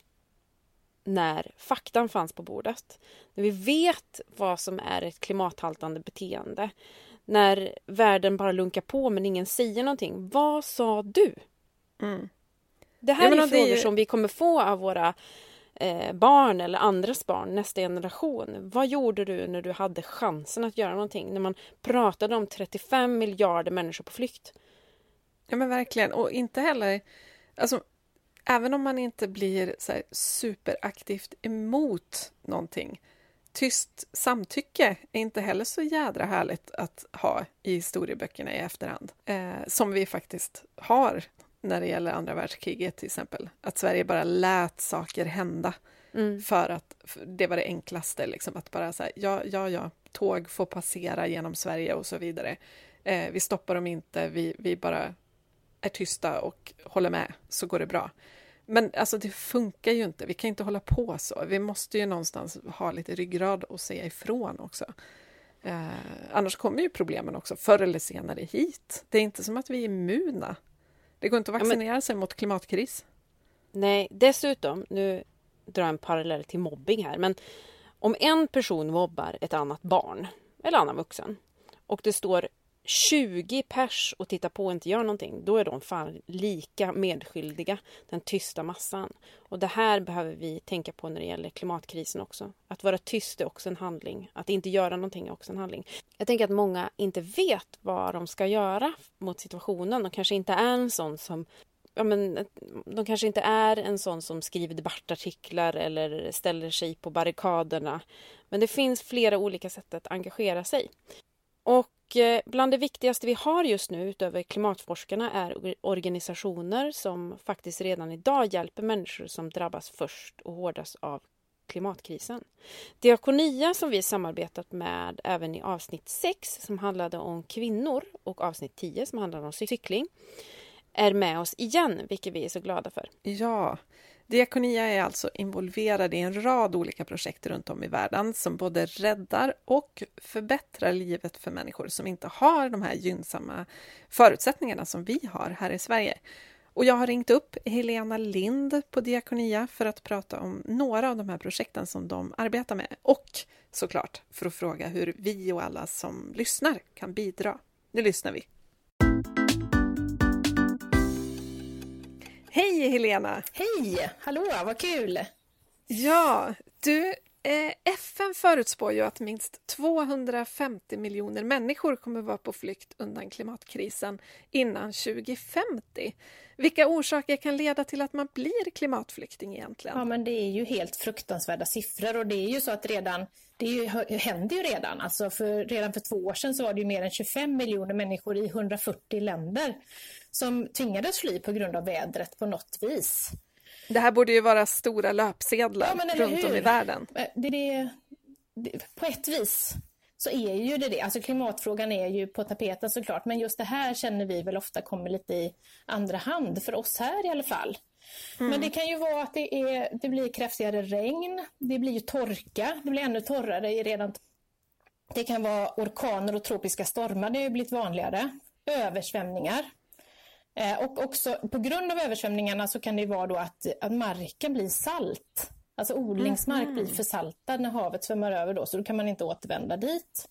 Speaker 1: när faktan fanns på bordet? När vi vet vad som är ett klimathaltande beteende. När världen bara lunkar på men ingen säger någonting. Vad sa du? Mm. Det här är frågor är... som vi kommer få av våra eh, barn eller andras barn, nästa generation. Vad gjorde du när du hade chansen att göra någonting? När man pratade om 35 miljarder människor på flykt.
Speaker 2: Ja men verkligen, och inte heller... Alltså, även om man inte blir så superaktivt emot någonting tyst samtycke är inte heller så jädra härligt att ha i historieböckerna i efterhand. Eh, som vi faktiskt har när det gäller andra världskriget till exempel. Att Sverige bara lät saker hända mm. för att för det var det enklaste, liksom, att bara säga ja, ja, ja, tåg får passera genom Sverige och så vidare. Eh, vi stoppar dem inte, vi, vi bara är tysta och håller med, så går det bra. Men alltså det funkar ju inte, vi kan inte hålla på så. Vi måste ju någonstans ha lite ryggrad och säga ifrån också. Eh, annars kommer ju problemen också förr eller senare hit. Det är inte som att vi är immuna det går inte att vaccinera ja, men... sig mot klimatkris.
Speaker 1: Nej, dessutom, nu drar jag en parallell till mobbing här, men om en person mobbar ett annat barn eller annan vuxen och det står 20 pers och tittar på och inte gör någonting, då är de fan lika medskyldiga, den tysta massan. Och det här behöver vi tänka på när det gäller klimatkrisen också. Att vara tyst är också en handling. Att inte göra någonting är också en handling. Jag tänker att många inte vet vad de ska göra mot situationen. De kanske inte är en sån som ja, men, de kanske inte är en sån som skriver debattartiklar eller ställer sig på barrikaderna. Men det finns flera olika sätt att engagera sig. Och Eh, bland det viktigaste vi har just nu utöver klimatforskarna är organisationer som faktiskt redan idag hjälper människor som drabbas först och hårdast av klimatkrisen. Diakonia som vi samarbetat med även i avsnitt 6 som handlade om kvinnor och avsnitt 10 som handlade om cykling är med oss igen, vilket vi är så glada för.
Speaker 2: Ja, Diakonia är alltså involverad i en rad olika projekt runt om i världen som både räddar och förbättrar livet för människor som inte har de här gynnsamma förutsättningarna som vi har här i Sverige. Och jag har ringt upp Helena Lind på Diakonia för att prata om några av de här projekten som de arbetar med och såklart för att fråga hur vi och alla som lyssnar kan bidra. Nu lyssnar vi. Hej Helena!
Speaker 4: Hej! Hallå, vad kul!
Speaker 2: Ja, du, eh, FN förutspår ju att minst 250 miljoner människor kommer vara på flykt undan klimatkrisen innan 2050. Vilka orsaker kan leda till att man blir klimatflykting egentligen?
Speaker 4: Ja, men det är ju helt fruktansvärda siffror och det är ju så att redan, det ju, händer ju redan. Alltså för, redan för två år sedan så var det ju mer än 25 miljoner människor i 140 länder som tvingades fly på grund av vädret på något vis.
Speaker 2: Det här borde ju vara stora löpsedlar ja, runt hur? om i världen.
Speaker 4: Eh, det, det, det, på ett vis så är ju det det. Alltså klimatfrågan är ju på tapeten såklart, men just det här känner vi väl ofta kommer lite i andra hand, för oss här i alla fall. Mm. Men det kan ju vara att det, är, det blir kraftigare regn, det blir ju torka, det blir ännu torrare i redan det kan vara orkaner och tropiska stormar, det har ju blivit vanligare. Översvämningar. Eh, och också på grund av översvämningarna så kan det vara då att, att marken blir salt. Alltså odlingsmark mm. blir försaltad när havet svämmar över då, så då kan man inte återvända dit.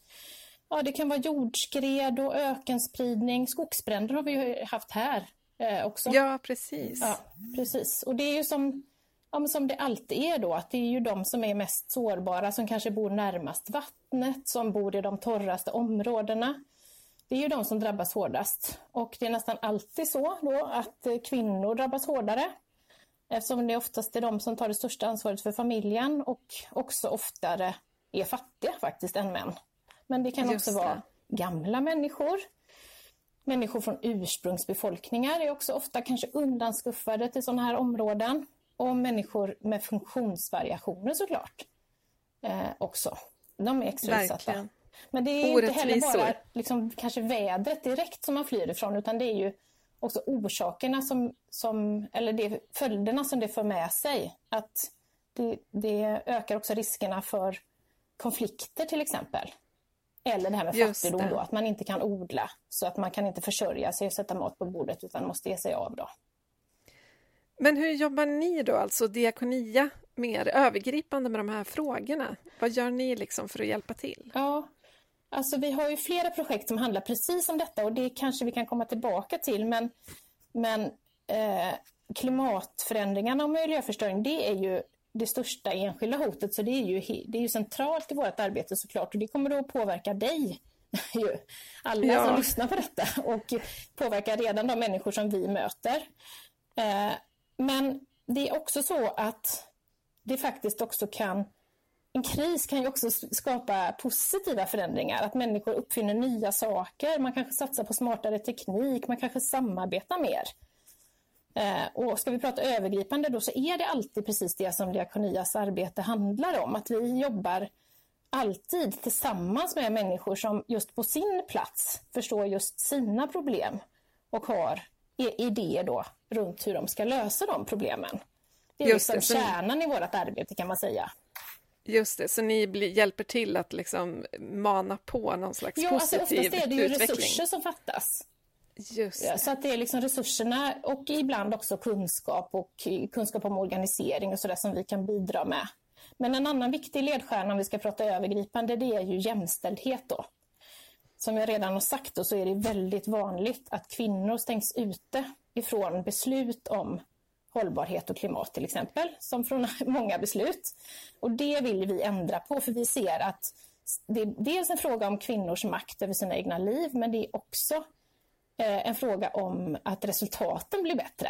Speaker 4: Ja, det kan vara jordskred och ökenspridning. Skogsbränder har vi ju haft här eh, också.
Speaker 2: Ja, precis.
Speaker 4: Ja, precis. Och det är ju som, ja, som det alltid är då, att det är ju de som är mest sårbara som kanske bor närmast vattnet, som bor i de torraste områdena det är ju de som drabbas hårdast. Och det är nästan alltid så då att eh, kvinnor drabbas hårdare. Eftersom det oftast är de som tar det största ansvaret för familjen och också oftare är fattiga faktiskt än män. Men det kan Just också det. vara gamla människor. Människor från ursprungsbefolkningar är också ofta kanske undanskuffade till sådana här områden. Och människor med funktionsvariationer såklart. Eh, också. De är extra utsatta. Men det är inte heller bara liksom, kanske vädret direkt som man flyr ifrån utan det är ju också orsakerna som, som eller det, följderna som det för med sig. Att det, det ökar också riskerna för konflikter till exempel. Eller det här med fattigdom då, att man inte kan odla så att man kan inte försörja sig och sätta mat på bordet utan måste ge sig av då.
Speaker 2: Men hur jobbar ni då, alltså Diakonia, mer övergripande med de här frågorna? Vad gör ni liksom för att hjälpa till?
Speaker 4: Ja, Alltså vi har ju flera projekt som handlar precis om detta och det kanske vi kan komma tillbaka till men, men eh, klimatförändringarna och miljöförstöring det är ju det största enskilda hotet så det är ju, det är ju centralt i vårt arbete såklart och det kommer då att påverka dig ju, alla ja. som lyssnar på detta och påverkar redan de människor som vi möter. Eh, men det är också så att det faktiskt också kan en kris kan ju också skapa positiva förändringar, att människor uppfinner nya saker, man kanske satsar på smartare teknik, man kanske samarbetar mer. Eh, och ska vi prata övergripande då så är det alltid precis det som Diakonias arbete handlar om, att vi jobbar alltid tillsammans med människor som just på sin plats förstår just sina problem och har idéer då runt hur de ska lösa de problemen. Det är just liksom det, kärnan i vårt arbete kan man säga.
Speaker 2: Just det, så ni blir, hjälper till att liksom mana på någon slags ja, positiv alltså oftast är det ju
Speaker 4: utveckling. resurser som fattas.
Speaker 2: Just ja,
Speaker 4: så att det är liksom resurserna och ibland också kunskap och kunskap om organisering och sådär som vi kan bidra med. Men en annan viktig ledstjärna om vi ska prata övergripande det är ju jämställdhet då. Som jag redan har sagt då, så är det väldigt vanligt att kvinnor stängs ute ifrån beslut om hållbarhet och klimat till exempel, som från många beslut. Och det vill vi ändra på för vi ser att det är dels en fråga om kvinnors makt över sina egna liv men det är också eh, en fråga om att resultaten blir bättre.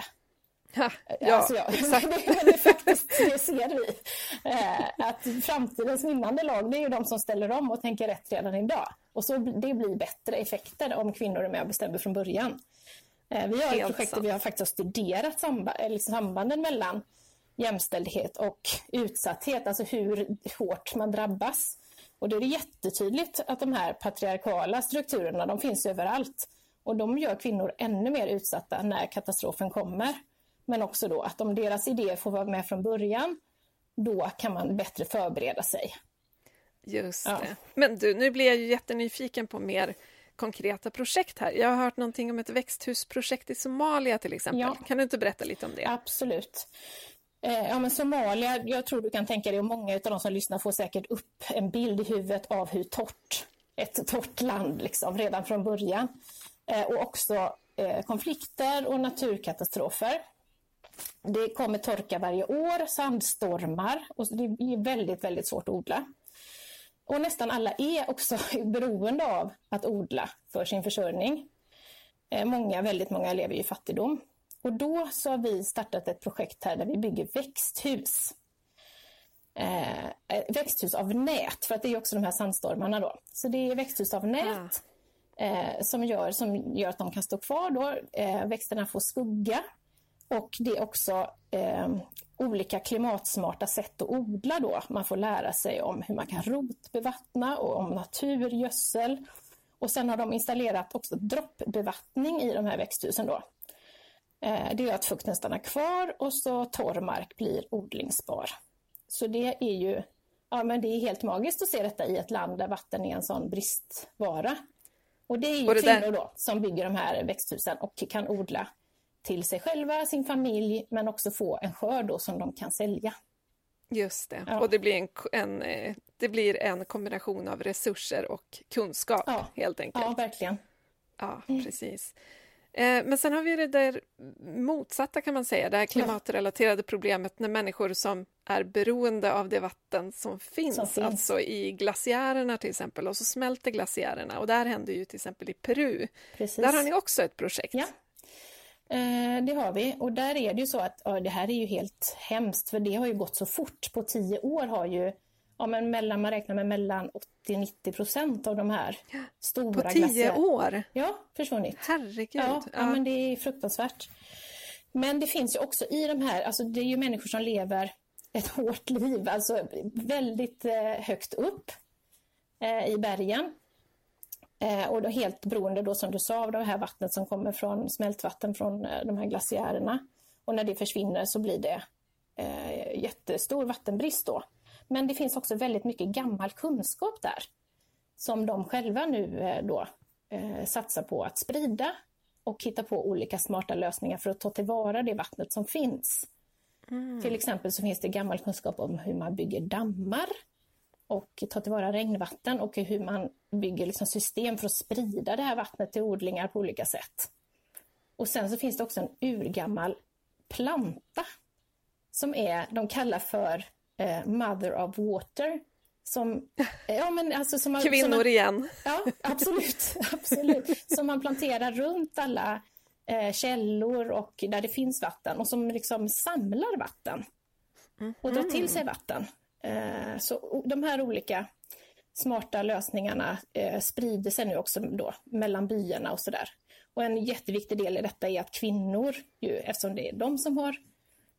Speaker 2: Ha, ja, alltså, ja.
Speaker 4: exakt. det, det, faktiskt, det ser vi. Eh, att framtidens vinnande lag det är ju de som ställer om och tänker rätt redan idag. Och så det blir bättre effekter om kvinnor är med och bestämmer från början. Eh, vi har ett projekt där vi har faktiskt studerat samba, liksom sambanden mellan jämställdhet och utsatthet, alltså hur hårt man drabbas. Och då är det jättetydligt att de här patriarkala strukturerna, de finns överallt. Och de gör kvinnor ännu mer utsatta när katastrofen kommer. Men också då att om deras idéer får vara med från början, då kan man bättre förbereda sig.
Speaker 2: Just ja. det. Men du, nu blir jag ju jättenyfiken på mer konkreta projekt här. Jag har hört någonting om ett växthusprojekt i Somalia till exempel. Ja. Kan du inte berätta lite om det?
Speaker 4: Absolut. Eh, ja, men Somalia, jag tror du kan tänka dig, och många av de som lyssnar får säkert upp en bild i huvudet av hur torrt, ett torrt land liksom, redan från början. Eh, och också eh, konflikter och naturkatastrofer. Det kommer torka varje år, sandstormar och det är väldigt, väldigt svårt att odla. Och nästan alla är också beroende av att odla för sin försörjning. Många, väldigt många lever i fattigdom. Och då så har vi startat ett projekt här där vi bygger växthus. Eh, eh, växthus av nät, för att det är också de här sandstormarna då. Så det är växthus av nät ah. eh, som, gör, som gör att de kan stå kvar då. Eh, växterna får skugga. Och det är också eh, olika klimatsmarta sätt att odla då. Man får lära sig om hur man kan rotbevattna och om naturgödsel. Och sen har de installerat också droppbevattning i de här växthusen då. Eh, det gör att fukten stannar kvar och så torr mark blir odlingsbar. Så det är ju ja, men det är helt magiskt att se detta i ett land där vatten är en sån bristvara. Och det är ju det kvinnor där... då som bygger de här växthusen och kan odla till sig själva, sin familj, men också få en skörd då som de kan sälja.
Speaker 2: Just det, ja. och det blir, en, en, eh, det blir en kombination av resurser och kunskap ja. helt enkelt.
Speaker 4: Ja, verkligen.
Speaker 2: Ja, precis. Eh, men sen har vi det där motsatta kan man säga, det här klimatrelaterade problemet när människor som är beroende av det vatten som finns, som finns. alltså i glaciärerna till exempel, och så smälter glaciärerna och där händer ju till exempel i Peru. Precis. Där har ni också ett projekt.
Speaker 4: Ja. Eh, det har vi och där är det ju så att ja, det här är ju helt hemskt för det har ju gått så fort. På tio år har ju ja, men mellan, man räknar med mellan 80-90 procent av de här stora
Speaker 2: På tio glaciär. år?
Speaker 4: Ja, försvunnit.
Speaker 2: Herregud.
Speaker 4: Ja, ja. ja, men det är fruktansvärt. Men det finns ju också i de här, alltså det är ju människor som lever ett hårt liv, alltså väldigt eh, högt upp eh, i bergen. Eh, och då helt beroende då som du sa av det här vattnet som kommer från smältvatten från eh, de här glaciärerna. Och när det försvinner så blir det eh, jättestor vattenbrist då. Men det finns också väldigt mycket gammal kunskap där som de själva nu eh, då eh, satsar på att sprida och hitta på olika smarta lösningar för att ta tillvara det vattnet som finns. Mm. Till exempel så finns det gammal kunskap om hur man bygger dammar och tar tillvara regnvatten och hur man bygger liksom system för att sprida det här vattnet till odlingar på olika sätt. Och sen så finns det också en urgammal planta som är, de kallar för eh, Mother of Water. Som, ja, men alltså som man,
Speaker 2: Kvinnor
Speaker 4: som man,
Speaker 2: igen.
Speaker 4: Ja, absolut. absolut. Som man planterar runt alla eh, källor och där det finns vatten och som liksom samlar vatten och drar till sig vatten. Eh, så de här olika smarta lösningarna eh, sprider sig nu också då mellan byarna och sådär. Och en jätteviktig del i detta är att kvinnor, ju, eftersom det är de som har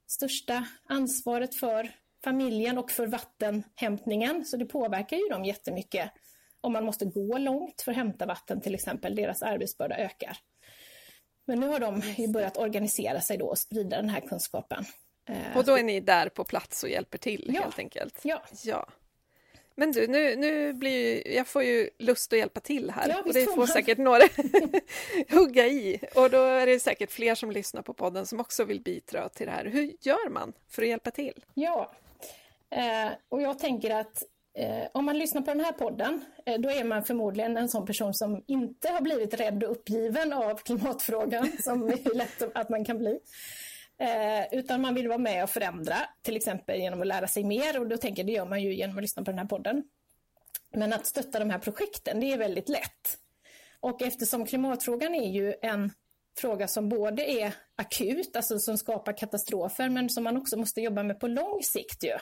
Speaker 4: största ansvaret för familjen och för vattenhämtningen. Så det påverkar ju dem jättemycket. Om man måste gå långt för att hämta vatten till exempel, deras arbetsbörda ökar. Men nu har de börjat organisera sig då och sprida den här kunskapen.
Speaker 2: Eh, och då är ni där på plats och hjälper till ja. helt enkelt?
Speaker 4: Ja.
Speaker 2: ja. Men du, nu, nu blir jag får ju lust att hjälpa till här ja, och det får säkert några hugga i. Och då är det säkert fler som lyssnar på podden som också vill bidra till det här. Hur gör man för att hjälpa till?
Speaker 4: Ja, Eh, och jag tänker att eh, om man lyssnar på den här podden, eh, då är man förmodligen en sån person som inte har blivit rädd och uppgiven av klimatfrågan, som är lätt att man kan bli. Eh, utan man vill vara med och förändra, till exempel genom att lära sig mer. Och då tänker jag, det gör man ju genom att lyssna på den här podden. Men att stötta de här projekten, det är väldigt lätt. Och eftersom klimatfrågan är ju en fråga som både är akut, alltså som skapar katastrofer, men som man också måste jobba med på lång sikt. Ju.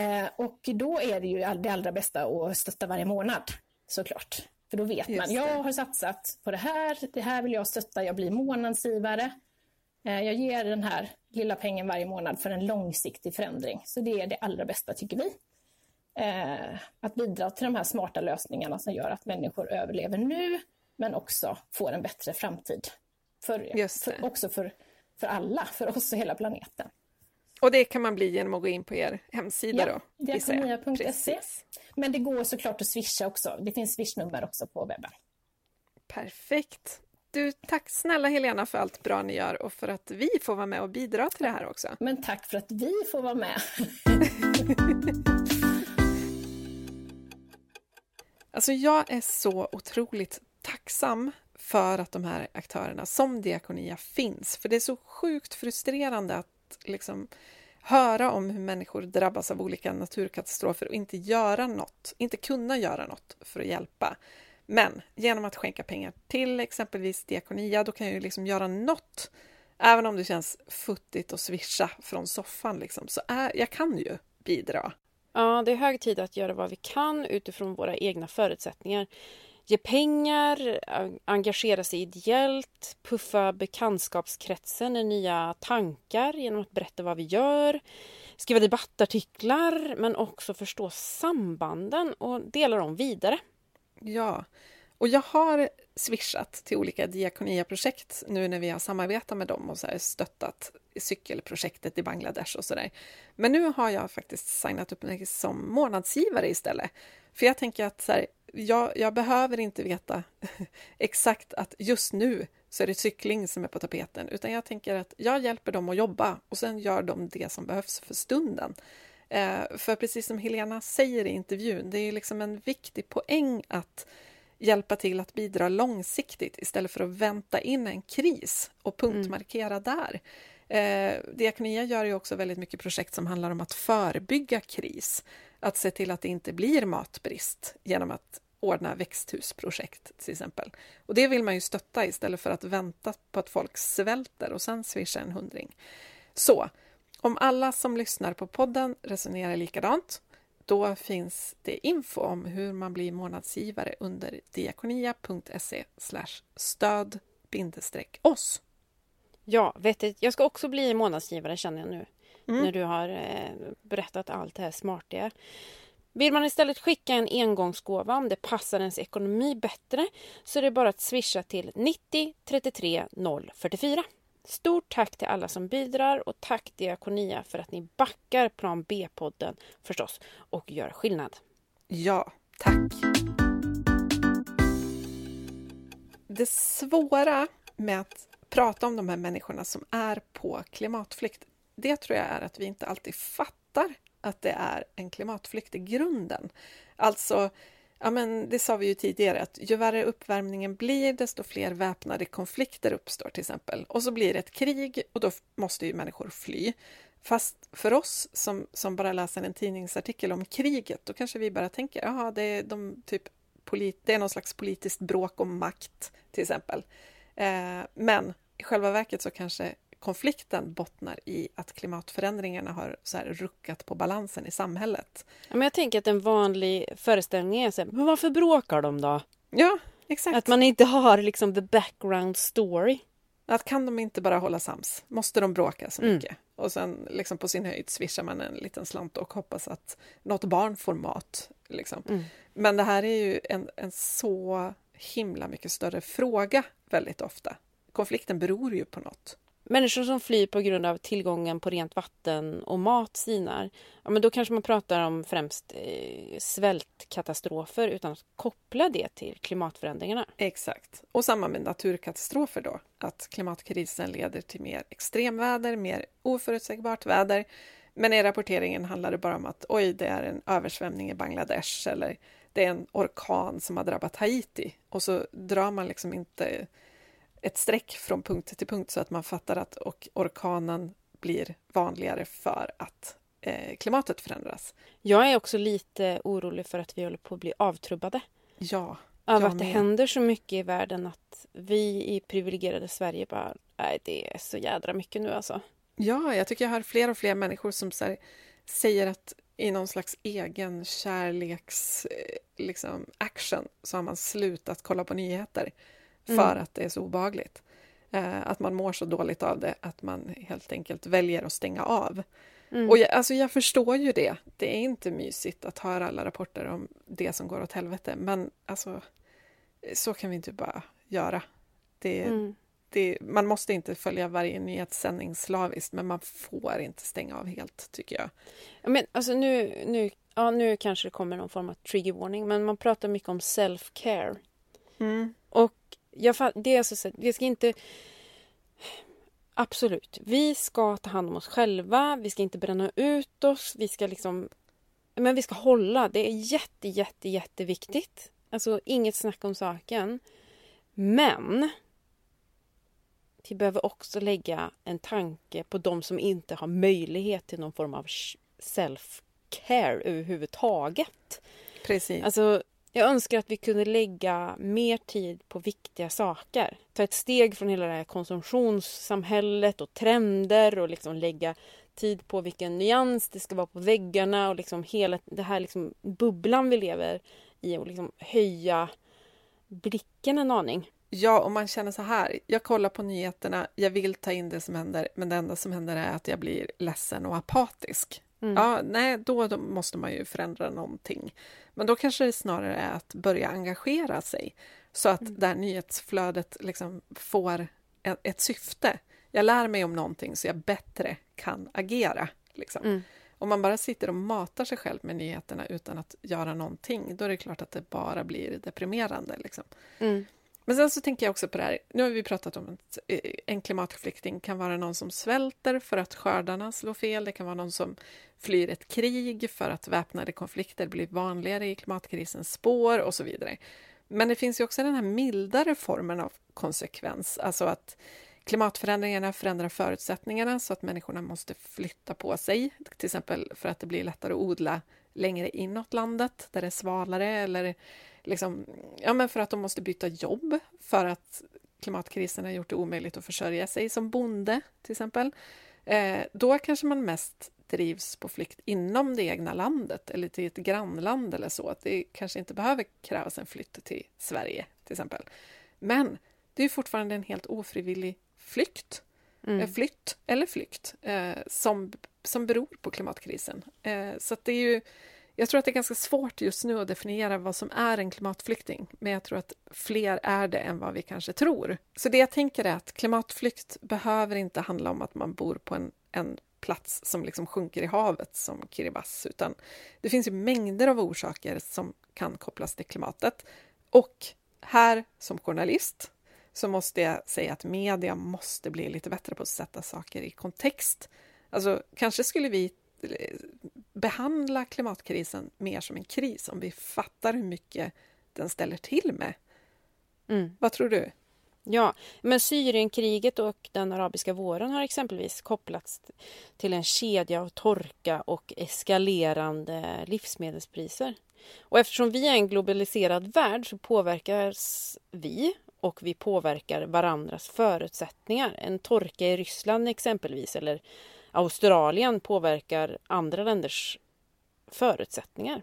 Speaker 4: Eh, och då är det ju det allra bästa att stötta varje månad såklart. För då vet man, jag har satsat på det här, det här vill jag stötta, jag blir månadsgivare. Eh, jag ger den här lilla pengen varje månad för en långsiktig förändring. Så det är det allra bästa tycker vi. Eh, att bidra till de här smarta lösningarna som gör att människor överlever nu men också får en bättre framtid. För, för, också för, för alla, för oss och hela planeten.
Speaker 2: Och det kan man bli genom att gå in på er hemsida
Speaker 4: ja,
Speaker 2: då?
Speaker 4: Diakonia.se. Men det går såklart att swisha också. Det finns swishnummer också på webben.
Speaker 2: Perfekt. Du, tack snälla Helena för allt bra ni gör och för att vi får vara med och bidra till det här också.
Speaker 4: Men tack för att vi får vara med.
Speaker 2: alltså jag är så otroligt tacksam för att de här aktörerna som Diakonia finns. För det är så sjukt frustrerande att liksom höra om hur människor drabbas av olika naturkatastrofer och inte göra något, inte kunna göra något för att hjälpa. Men genom att skänka pengar till exempelvis Diakonia, då kan jag ju liksom göra något. Även om det känns futtigt att swisha från soffan, liksom, så är, jag kan ju bidra.
Speaker 1: Ja, det är hög tid att göra vad vi kan utifrån våra egna förutsättningar. Ge pengar, engagera sig ideellt, puffa bekantskapskretsen i nya tankar genom att berätta vad vi gör, skriva debattartiklar men också förstå sambanden och dela dem vidare.
Speaker 2: Ja, och jag har swishat till olika Diakonia-projekt nu när vi har samarbetat med dem och så stöttat cykelprojektet i Bangladesh och sådär. Men nu har jag faktiskt signat upp mig som månadsgivare istället. För jag tänker att så här, jag, jag, behöver inte veta exakt att just nu så är det cykling som är på tapeten, utan jag tänker att jag hjälper dem att jobba och sen gör de det som behövs för stunden. Eh, för precis som Helena säger i intervjun, det är liksom en viktig poäng att hjälpa till att bidra långsiktigt istället för att vänta in en kris och punktmarkera mm. där. Eh, Diakonia gör ju också väldigt mycket projekt som handlar om att förebygga kris. Att se till att det inte blir matbrist genom att ordna växthusprojekt till exempel. Och det vill man ju stötta istället för att vänta på att folk svälter och sen swisha en hundring. Så om alla som lyssnar på podden resonerar likadant, då finns det info om hur man blir månadsgivare under diakonia.se stöd oss.
Speaker 1: Ja, vet du, jag ska också bli månadsgivare känner jag nu. Mm. När du har eh, berättat allt det här smartiga. Vill man istället skicka en engångsgåva om det passar ens ekonomi bättre så är det bara att swisha till 90 33 044. Stort tack till alla som bidrar och tack Diakonia för att ni backar Plan B-podden förstås och gör skillnad.
Speaker 2: Ja, tack! Det svåra med att prata om de här människorna som är på klimatflykt, det tror jag är att vi inte alltid fattar att det är en klimatflykt i grunden. Alltså, Ja, men det sa vi ju tidigare att ju värre uppvärmningen blir, desto fler väpnade konflikter uppstår till exempel. Och så blir det ett krig och då måste ju människor fly. Fast för oss som, som bara läser en tidningsartikel om kriget, då kanske vi bara tänker, jaha, det är, de typ polit, det är någon slags politiskt bråk om makt till exempel. Eh, men i själva verket så kanske konflikten bottnar i att klimatförändringarna har så ruckat på balansen i samhället.
Speaker 1: men jag tänker att en vanlig föreställning är så här, men varför bråkar de då?
Speaker 2: Ja, exakt.
Speaker 1: Att man inte har liksom the background story.
Speaker 2: Att kan de inte bara hålla sams? Måste de bråka så mycket? Mm. Och sen liksom på sin höjd swishar man en liten slant och hoppas att något barn får mat. Liksom. Mm. Men det här är ju en, en så himla mycket större fråga väldigt ofta. Konflikten beror ju på något.
Speaker 1: Människor som flyr på grund av tillgången på rent vatten och mat sinar, ja, men då kanske man pratar om främst eh, svältkatastrofer utan att koppla det till klimatförändringarna.
Speaker 2: Exakt. Och samma med naturkatastrofer då, att klimatkrisen leder till mer extremväder, mer oförutsägbart väder. Men i rapporteringen handlar det bara om att oj, det är en översvämning i Bangladesh eller det är en orkan som har drabbat Haiti och så drar man liksom inte ett streck från punkt till punkt så att man fattar att och orkanen blir vanligare för att eh, klimatet förändras.
Speaker 1: Jag är också lite orolig för att vi håller på att bli avtrubbade.
Speaker 2: Ja.
Speaker 1: Av att det händer så mycket i världen att vi i privilegierade Sverige bara, nej det är så jädra mycket nu alltså.
Speaker 2: Ja, jag tycker jag hör fler och fler människor som här, säger att i någon slags egen kärleks eh, liksom, action så har man slutat kolla på nyheter för mm. att det är så obagligt. Eh, att man mår så dåligt av det att man helt enkelt väljer att stänga av.
Speaker 1: Mm.
Speaker 2: Och jag, alltså jag förstår ju det. Det är inte mysigt att höra alla rapporter om det som går åt helvete, men alltså så kan vi inte bara göra. Det,
Speaker 1: Mm.
Speaker 2: det, man måste inte följa varje nyhetssändning slaviskt, men man får inte stänga av helt, tycker jag.
Speaker 1: Ja, Men alltså nu, nu, ja, nu kanske det kommer någon form av trigger warning, men man pratar mycket om self-care. Och jag, det är alltså så vi ska inte... Absolut, vi ska ta hand om oss själva, vi ska inte bränna ut oss, vi ska liksom... Men vi ska hålla, det är jätte, jätte, jätteviktigt. Alltså inget snack om saken. Men vi behöver också lägga en tanke på de som inte har möjlighet till någon form av self-care överhuvudtaget.
Speaker 2: Precis.
Speaker 1: Alltså, jag önskar att vi kunde lägga mer tid på viktiga saker. Ta ett steg från hela det här konsumtionssamhället och trender och liksom lägga tid på vilken nyans det ska vara på väggarna och liksom hela det här liksom bubblan vi lever i och liksom höja blicken en aning.
Speaker 2: Ja, och man känner så här. Jag kollar på nyheterna, jag vill ta in det som händer, men det enda som händer är att jag blir ledsen och apatisk. Ja, nej, då, då måste man ju förändra någonting. Men då kanske det snarare är att börja engagera sig så att det här nyhetsflödet liksom får ett, ett syfte. Jag lär mig om någonting så jag bättre kan agera. Liksom.
Speaker 1: Mm.
Speaker 2: Om man bara sitter och matar sig själv med nyheterna utan att göra någonting, då är det klart att det bara blir deprimerande. Liksom.
Speaker 1: Mm.
Speaker 2: Men sen så tänker jag också på det här, nu har vi pratat om att eh, en klimatflykting kan vara någon som svälter för att skördarna slår fel, det kan vara någon som flyr ett krig för att väpnade konflikter blir vanligare i klimatkrisens spår och så vidare. Men det finns ju också den här mildare formen av konsekvens, alltså att klimatförändringarna förändrar förutsättningarna så att människorna måste flytta på sig, till exempel för att det blir lättare att odla längre inåt landet där det är svalare eller liksom, ja, men för att de måste byta jobb för att klimatkrisen har gjort det omöjligt att försörja sig som bonde, till exempel. Eh, då kanske man mest drivs på flykt inom det egna landet eller till ett grannland eller så. Att det kanske inte behöver krävas en flytt till Sverige, till exempel. Men det är fortfarande en helt ofrivillig flykt, eh, flytt eller flykt eh, som, som beror på klimatkrisen. Eh, så det är ju jag tror att det är ganska svårt just nu att definiera vad som är en klimatflykting, men jag tror att fler är det än vad vi kanske tror. Så det jag tänker är att klimatflykt behöver inte handla om att man bor på en, en plats som liksom sjunker i havet som Kiribati, utan det finns ju mängder av orsaker som kan kopplas till klimatet. Och här som journalist så måste jag säga att media måste bli lite bättre på att sätta saker i kontext. Alltså, kanske skulle vi behandla klimatkrisen mer som en kris om vi fattar hur mycket den ställer till med.
Speaker 1: Mm.
Speaker 2: Vad tror du?
Speaker 1: Ja, men Syrienkriget och den arabiska våren har exempelvis kopplats till en kedja av torka och eskalerande livsmedelspriser. Och eftersom vi är en globaliserad värld så påverkas vi och vi påverkar varandras förutsättningar. En torka i Ryssland exempelvis eller Australien påverkar andra länders förutsättningar.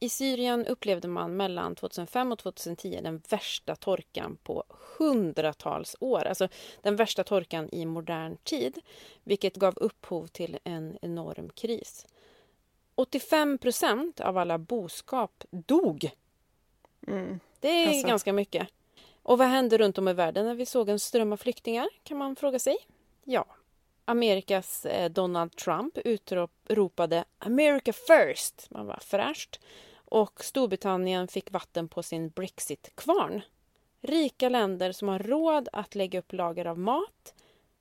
Speaker 1: I Syrien upplevde man mellan 2005 och 2010 den värsta torkan på hundratals år. Alltså den värsta torkan i modern tid, vilket gav upphov till en enorm kris. 85 procent av alla boskap dog.
Speaker 2: Mm.
Speaker 1: Det är
Speaker 2: Alltså.
Speaker 1: ganska mycket. Och vad hände runt om i världen när vi såg en ström av flyktingar, kan man fråga sig? Ja, Amerikas eh, Donald Trump utropade America first. Man var fräscht. Och Storbritannien fick vatten på sin Brexit-kvarn. Rika länder som har råd att lägga upp lager av mat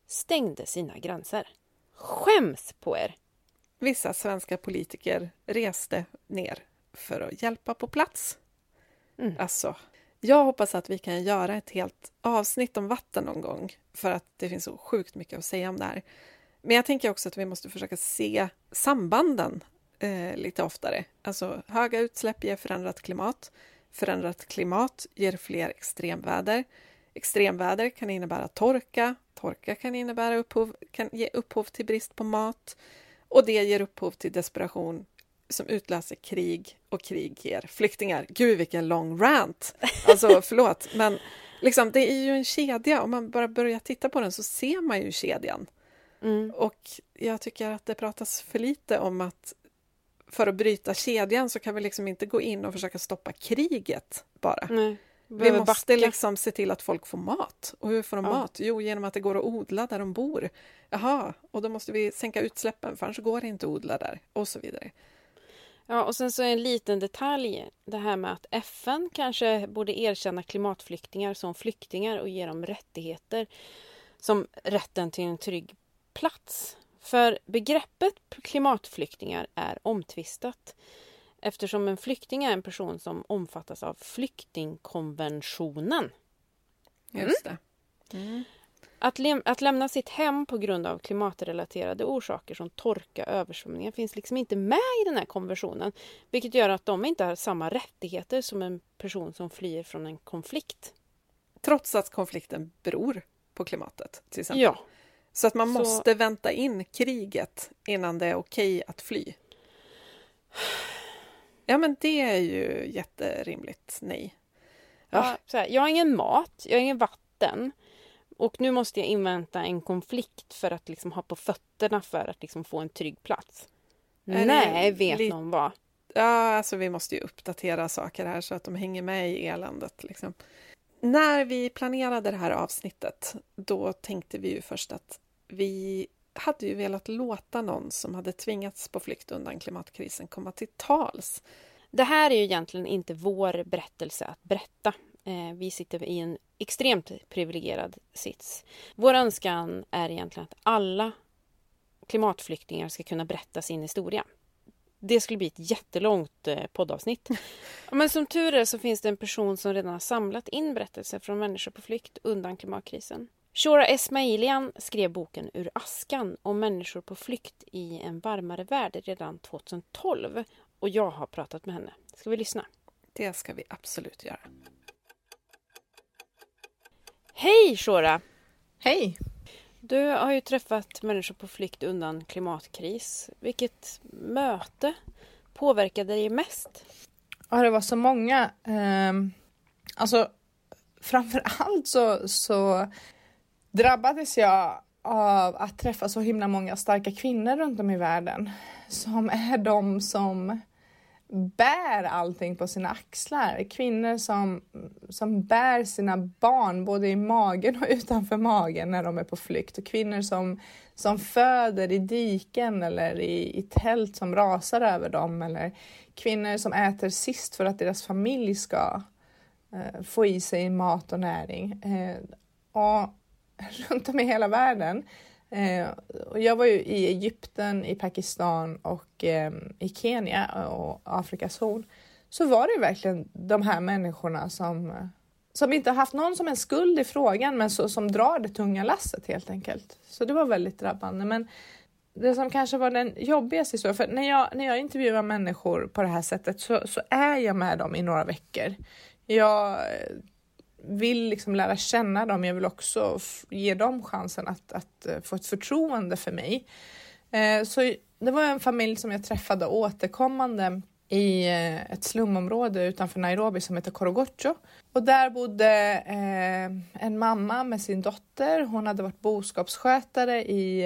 Speaker 1: stängde sina gränser. Skäms på er!
Speaker 2: Vissa svenska politiker reste ner för att hjälpa på plats.
Speaker 1: Mm.
Speaker 2: Alltså, jag hoppas att vi kan göra ett helt avsnitt om vatten någon gång för att det finns så sjukt mycket att säga om det här. Men jag tänker också att vi måste försöka se sambanden eh, lite oftare. Alltså, höga utsläpp ger förändrat klimat. Förändrat klimat ger fler extremväder. Extremväder kan innebära torka. Torka kan, innebära upphov, kan ge upphov till brist på mat. Och det ger upphov till desperation som utlöser krig och krig ger flyktingar. Gud, vilken lång rant! Alltså, förlåt, men liksom, det är ju en kedja. Om man bara börjar titta på den så ser man ju kedjan.
Speaker 1: Mm.
Speaker 2: Och jag tycker att det pratas för lite om att för att bryta kedjan så kan vi liksom inte gå in och försöka stoppa kriget bara.
Speaker 1: Nej.
Speaker 2: Vi måste
Speaker 1: backa.
Speaker 2: liksom se till att folk får mat. Och hur får de
Speaker 1: Ja.
Speaker 2: mat? Jo, genom att det går att odla där de bor. Jaha, och då måste vi sänka utsläppen för annars går det inte att odla där. Och så vidare.
Speaker 1: Ja, och sen så en liten detalj. Det här med att FN kanske borde erkänna klimatflyktingar som flyktingar och ge dem rättigheter som rätten till en trygg plats. För begreppet klimatflyktingar är omtvistat eftersom en flykting är en person som omfattas av flyktingkonventionen.
Speaker 2: Just det. Mm.
Speaker 1: Att, läm- att lämna sitt hem på grund av klimatrelaterade orsaker som torka översvämningar finns liksom inte med i den här konventionen. Vilket gör att de inte har samma rättigheter som en person som flyr från en konflikt.
Speaker 2: Trots att konflikten beror på klimatet, till exempel.
Speaker 1: Ja,
Speaker 2: Så att man
Speaker 1: Så-
Speaker 2: måste vänta in kriget innan det är okej att fly. Ja, men det är ju jätterimligt. Nej.
Speaker 1: ja. Så här, jag har ingen mat, jag har ingen vatten. Och nu måste jag invänta en konflikt för att liksom ha på fötterna för att liksom få en trygg plats.
Speaker 2: Är
Speaker 1: Nej, vet
Speaker 2: li-
Speaker 1: någon vad.
Speaker 2: Ja, alltså vi måste ju uppdatera saker här så att de hänger med i eländet. Liksom. När vi planerade det här avsnittet, då tänkte vi ju först att vi hade ju velat låta någon som hade tvingats på flykt undan klimatkrisen komma till tals.
Speaker 1: Det här är ju egentligen inte vår berättelse att berätta. Eh, vi sitter i en extremt privilegierad sits. Vår önskan är egentligen att alla klimatflyktingar ska kunna berätta sin historia. Det skulle bli ett jättelångt eh, poddavsnitt. Men som tur är så finns det en person som redan har samlat in berättelser från människor på flykt undan klimatkrisen. Shora Esmailian skrev boken Ur askan om människor på flykt i en varmare värld redan 2012 och jag har pratat med henne. Ska vi lyssna?
Speaker 2: Det ska vi absolut göra.
Speaker 1: Hej Shora!
Speaker 5: Hej!
Speaker 1: Du har ju träffat människor på flykt undan klimatkris. Vilket möte påverkade dig mest?
Speaker 5: Ja, det var så många. Um, alltså, framför allt så, så drabbades jag av att träffa så himla många starka kvinnor runt om i världen som är de som bär allting på sina axlar. Kvinnor som, som bär sina barn både i magen och utanför magen när de är på flykt. Och kvinnor som, som föder i diken eller i, i tält som rasar över dem. Eller kvinnor som äter sist för att deras familj ska eh, få i sig mat och näring. Eh, och runt om i hela världen Eh, Eh, jag var ju i Egypten, i Pakistan och eh, i Kenya och Afrikas horn. Så var det ju verkligen de här människorna som, som inte haft någon som en skuld i frågan men så, som drar det tunga lasset helt enkelt. Så det var väldigt drabbande. Men det som kanske var den jobbigaste historien, för när jag, när jag intervjuar människor på det här sättet så, så är jag med dem i några veckor. Jag vill liksom lära känna dem. Jag vill också ge dem chansen att, att eh, få ett förtroende för mig. Eh, så det var en familj som jag träffade återkommande i eh, ett slumområde utanför Nairobi som heter Korogocho. Och där bodde en mamma med sin dotter. Hon hade varit boskapsskötare i,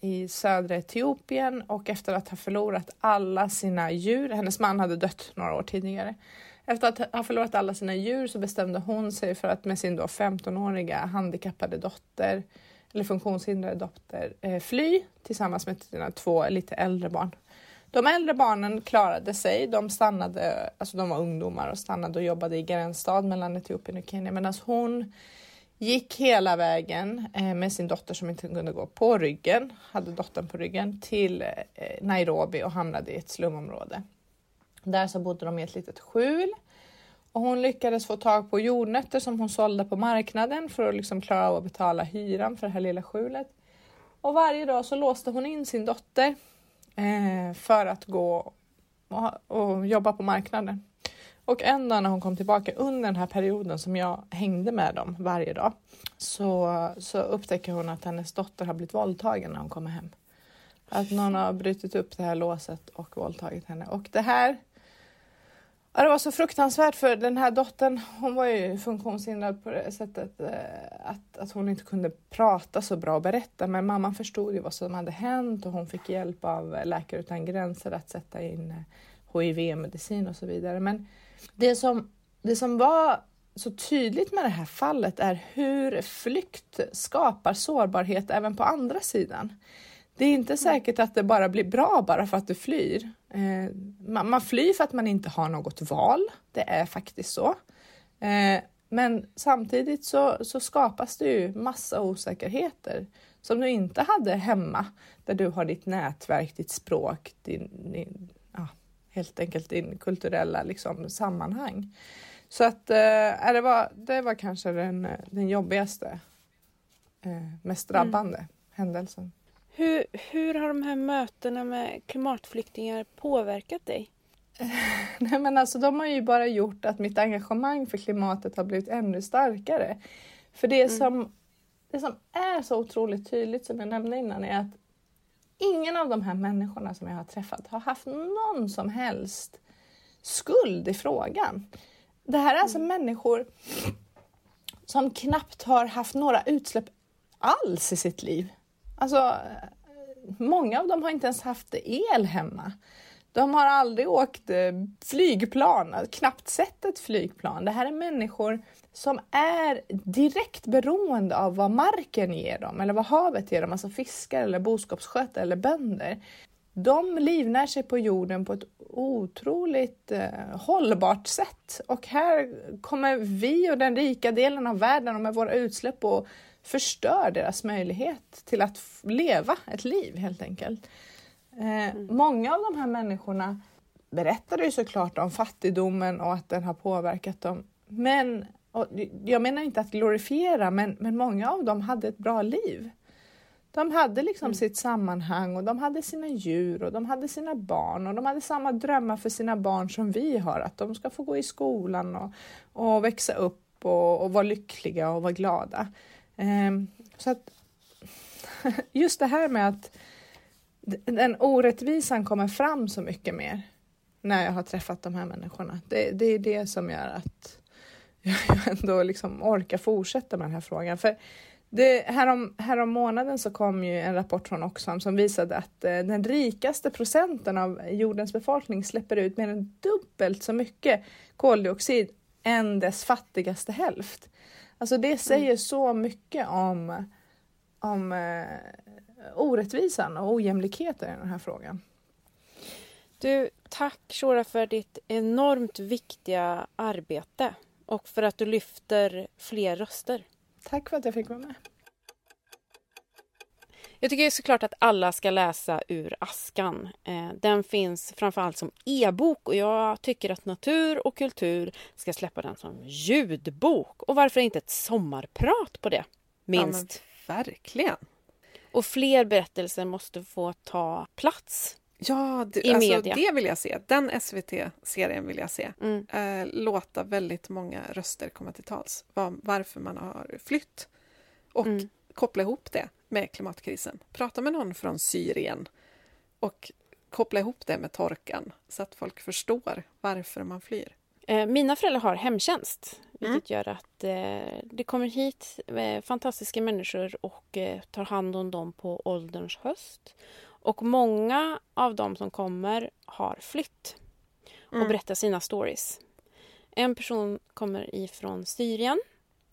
Speaker 5: i södra Etiopien och efter att ha förlorat alla sina djur, hennes man hade dött några år tidigare, efter att ha förlorat alla sina djur så bestämde hon sig för att med sin då 15-åriga handikappade dotter eller funktionshindrade dotter eh, fly tillsammans med sina två lite äldre barn. De äldre barnen klarade sig. De stannade, alltså de var ungdomar och stannade och jobbade i gränsstad mellan Etiopien och Kenya medan hon gick hela vägen eh, med sin dotter som inte kunde gå på ryggen, hade dottern på ryggen till eh, Nairobi och hamnade i ett slumområde. Där så bodde de i ett litet skjul och hon lyckades få tag på jordnötter som hon sålde på marknaden för att liksom klara av att betala hyran för det här lilla skjulet. Och varje dag så låste hon in sin dotter eh, för att gå och, och jobba på marknaden. Och en dag när hon kom tillbaka under den här perioden som jag hängde med dem varje dag så, så upptäcker hon att hennes dotter har blivit våldtagen när hon kommer hem. Att någon har brutit upp det här låset och våldtagit henne. Och det här Ja, det var så fruktansvärt för den här dottern, hon var ju funktionshindrad på det sättet eh, att, att hon inte kunde prata så bra och berätta. Men mamman förstod ju vad som hade hänt och hon fick hjälp av Läkare utan gränser att sätta in HIV-medicin och så vidare. Men det som, det som var så tydligt med det här fallet är hur flykt skapar sårbarhet även på andra sidan. Det är inte säkert att det bara blir bra bara för att du flyr. Eh, man, flyr för att man inte har något val. Det är faktiskt så. Eh, men samtidigt så, så skapas det ju massa osäkerheter som du inte hade hemma där du har ditt nätverk, ditt språk, din, din ja, helt enkelt din kulturella liksom, sammanhang. Så att eh, det, var, det var kanske den, den jobbigaste, eh, mest drabbande mm. händelsen.
Speaker 1: Hur, hur har de här mötena med klimatflyktingar påverkat dig?
Speaker 5: Nej men alltså de har ju bara gjort att mitt engagemang för klimatet har blivit ännu starkare. För det, mm. som, det som är så otroligt tydligt som jag nämnde innan är att ingen av de här människorna som jag har träffat har haft någon som helst skuld i frågan. Det här är alltså mm. människor som knappt har haft några utsläpp alls i sitt liv. Alltså, många av dem har inte ens haft el hemma. De har aldrig åkt eh, flygplan, knappt sett ett flygplan. Det här är människor som är direkt beroende av vad marken ger dem eller vad havet ger dem, alltså fiskar eller boskapsskötare eller bönder. De livnär sig på jorden på ett otroligt eh, hållbart sätt och här kommer vi och den rika delen av världen och med våra utsläpp och förstör deras möjlighet till att leva ett liv helt enkelt. Eh, mm. Många av de här människorna berättade ju såklart om fattigdomen och att den har påverkat dem. Men, jag menar inte att glorifiera, men, men många av dem hade ett bra liv. De hade liksom mm. sitt sammanhang och de hade sina djur och de hade sina barn och de hade samma drömmar för sina barn som vi har, att de ska få gå i skolan och, och växa upp och, och vara lyckliga och vara glada. Ehm, så att just det här med att den orättvisan kommer fram så mycket mer när jag har träffat de här människorna. Det, det är det som gör att jag ändå liksom orkar fortsätta med den här frågan. För det, härom, härom månaden så kom ju en rapport från Oxfam som visade att eh, den rikaste procenten av jordens befolkning släpper ut mer än dubbelt så mycket koldioxid än dess fattigaste hälft. Alltså det säger mm. så mycket om, om eh, orättvisan och ojämlikheten i den här frågan.
Speaker 1: Du, tack Shora för ditt enormt viktiga arbete och för att du lyfter fler röster.
Speaker 5: Tack för att jag fick vara med.
Speaker 1: Jag tycker såklart att alla ska läsa Ur askan. Eh, den finns framförallt som e-bok och jag tycker att Natur och kultur ska släppa den som ljudbok. Och varför inte ett sommarprat på det? Minst.
Speaker 2: Ja, verkligen.
Speaker 1: Och fler berättelser måste få ta plats
Speaker 2: Ja, det, alltså, det vill jag se. Den SVT-serien vill jag se. Mm. Eh, låta väldigt många röster komma till tals. Var, varför man har flytt. Och mm. Koppla ihop det med klimatkrisen. Prata med någon från Syrien och koppla ihop det med torkan så att folk förstår varför man flyr.
Speaker 1: Eh, mina föräldrar har hemtjänst, vilket mm. gör att eh, det kommer hit eh, fantastiska människor och tar hand om dem på ålderns höst. Och många av dem som kommer har flytt och mm. berättar sina stories. En person kommer ifrån Syrien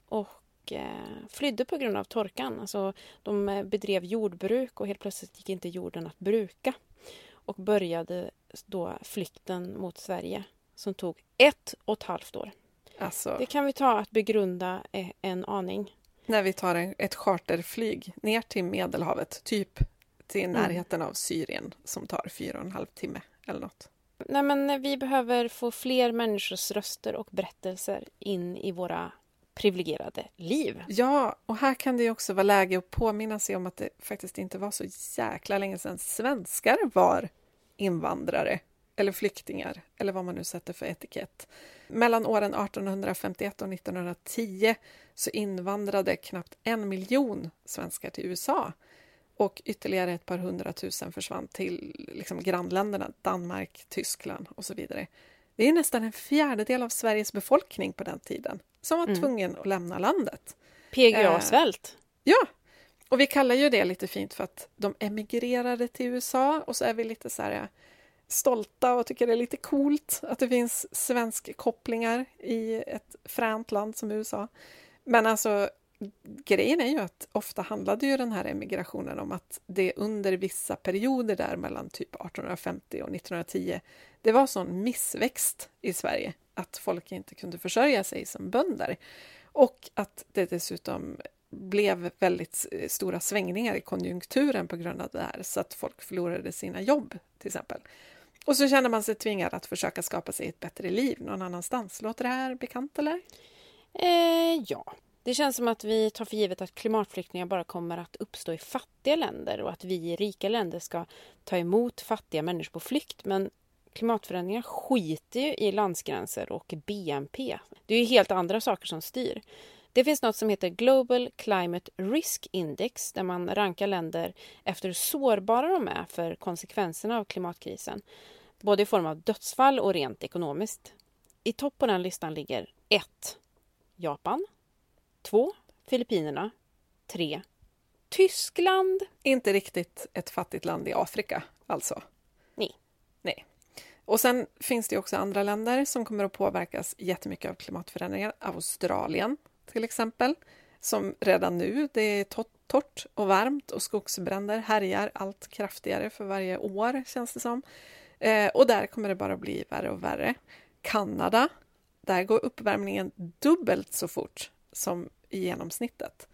Speaker 1: och eh, flydde på grund av torkan. Alltså, de eh, bedrev jordbruk och helt plötsligt gick inte jorden att bruka. Och började då flykten mot Sverige som tog ett och ett halvt år. Alltså... Det kan vi ta att begrunda eh, en aning.
Speaker 2: När vi tar en, ett charterflyg ner till Medelhavet, typ till mm. närheten av Syrien som tar fyra och en halv timme eller något.
Speaker 1: Nej, men vi behöver få fler människors röster och berättelser in i våra privilegierade liv.
Speaker 2: Ja, och här kan det också vara läge att påminna sig om att det faktiskt inte var så jäkla länge sedan svenskar var invandrare eller flyktingar, eller vad man nu sätter för etikett. Mellan åren 1851 och 1910 så invandrade knappt en miljon svenskar till USA och ytterligare ett par hundratusen försvann till liksom grannländerna, Danmark, Tyskland och så vidare. Det är nästan en fjärdedel av Sveriges befolkning på den tiden som var
Speaker 1: Mm.
Speaker 2: tvungen att lämna landet.
Speaker 1: PGA-svält.
Speaker 2: Ja, och vi kallar ju det lite fint för att de emigrerade till USA och så är vi lite så här eh, stolta och tycker det är lite coolt att det finns svensk kopplingar i ett fränt land som USA. Men alltså grejen är ju att ofta handlade ju den här emigrationen om att det under vissa perioder där mellan typ 1850 och 1910 det var sån missväxt i Sverige att folk inte kunde försörja sig som bönder. Och att det dessutom blev väldigt stora svängningar i konjunkturen på grund av det här så att folk förlorade sina jobb till exempel. Och så känner man sig tvingad att försöka skapa sig ett bättre liv någon annanstans. Låter det här bekant eller?
Speaker 1: Eh, ja. Det känns som att vi tar för givet att klimatflyktingar bara kommer att uppstå i fattiga länder och att vi i rika länder ska ta emot fattiga människor på flykt. Men klimatförändringar skiter ju i landsgränser och BNP. Det är ju helt andra saker som styr. Det finns något som heter Global Climate Risk Index där man rankar länder efter hur sårbara de är för konsekvenserna av klimatkrisen. Både i form av dödsfall och rent ekonomiskt. I topp på den listan ligger 1. Japan 2. Filippinerna 3. Tyskland
Speaker 2: Inte riktigt ett fattigt land i Afrika, alltså.
Speaker 1: Nej.
Speaker 2: Nej. Och sen finns det också andra länder som kommer att påverkas jättemycket av klimatförändringar. Australien till exempel, som redan nu, det är to- torrt och varmt och skogsbränder härjar allt kraftigare för varje år, känns det som. Eh, och där kommer det bara bli värre och värre. Kanada, där går uppvärmningen dubbelt så fort som i genomsnittet.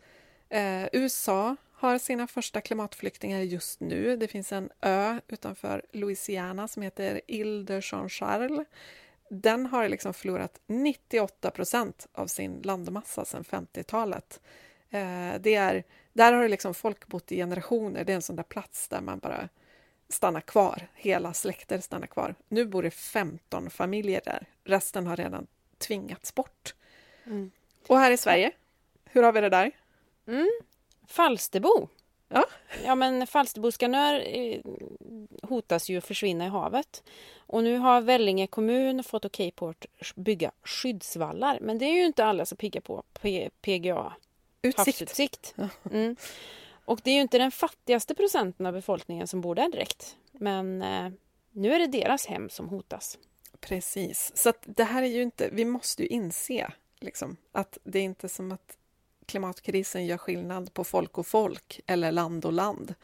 Speaker 2: Eh, USA har sina första klimatflyktingar just nu. Det finns en ö utanför Louisiana som heter Ile de Jean-Charles. Den har liksom förlorat 98 procent av sin landmassa sedan 50-talet. Eh, det är, där har det liksom folk bott i generationer. Det är en sån där plats där man bara stannar kvar. Hela släkter stannar kvar. Nu bor det 15 familjer där. Resten har redan tvingats bort.
Speaker 1: Mm.
Speaker 2: Och här i Sverige, hur har vi det där?
Speaker 1: Falsterbo.
Speaker 2: Ja.
Speaker 1: Ja men Falsterbo skanör eh, hotas ju att försvinna i havet. Och nu har Vellinge kommun fått okej på att bygga skyddsvallar. Men det är ju inte alla så pigga på P- PGA,
Speaker 2: Utsikt.
Speaker 1: havsutsikt. Mm. Och det är ju inte den fattigaste procenten av befolkningen som bor där direkt. Men eh, nu är det deras hem som hotas.
Speaker 2: Precis. Så att det här är ju inte... Vi måste ju inse liksom, att det är inte som att klimatkrisen gör skillnad på folk och folk eller land och land.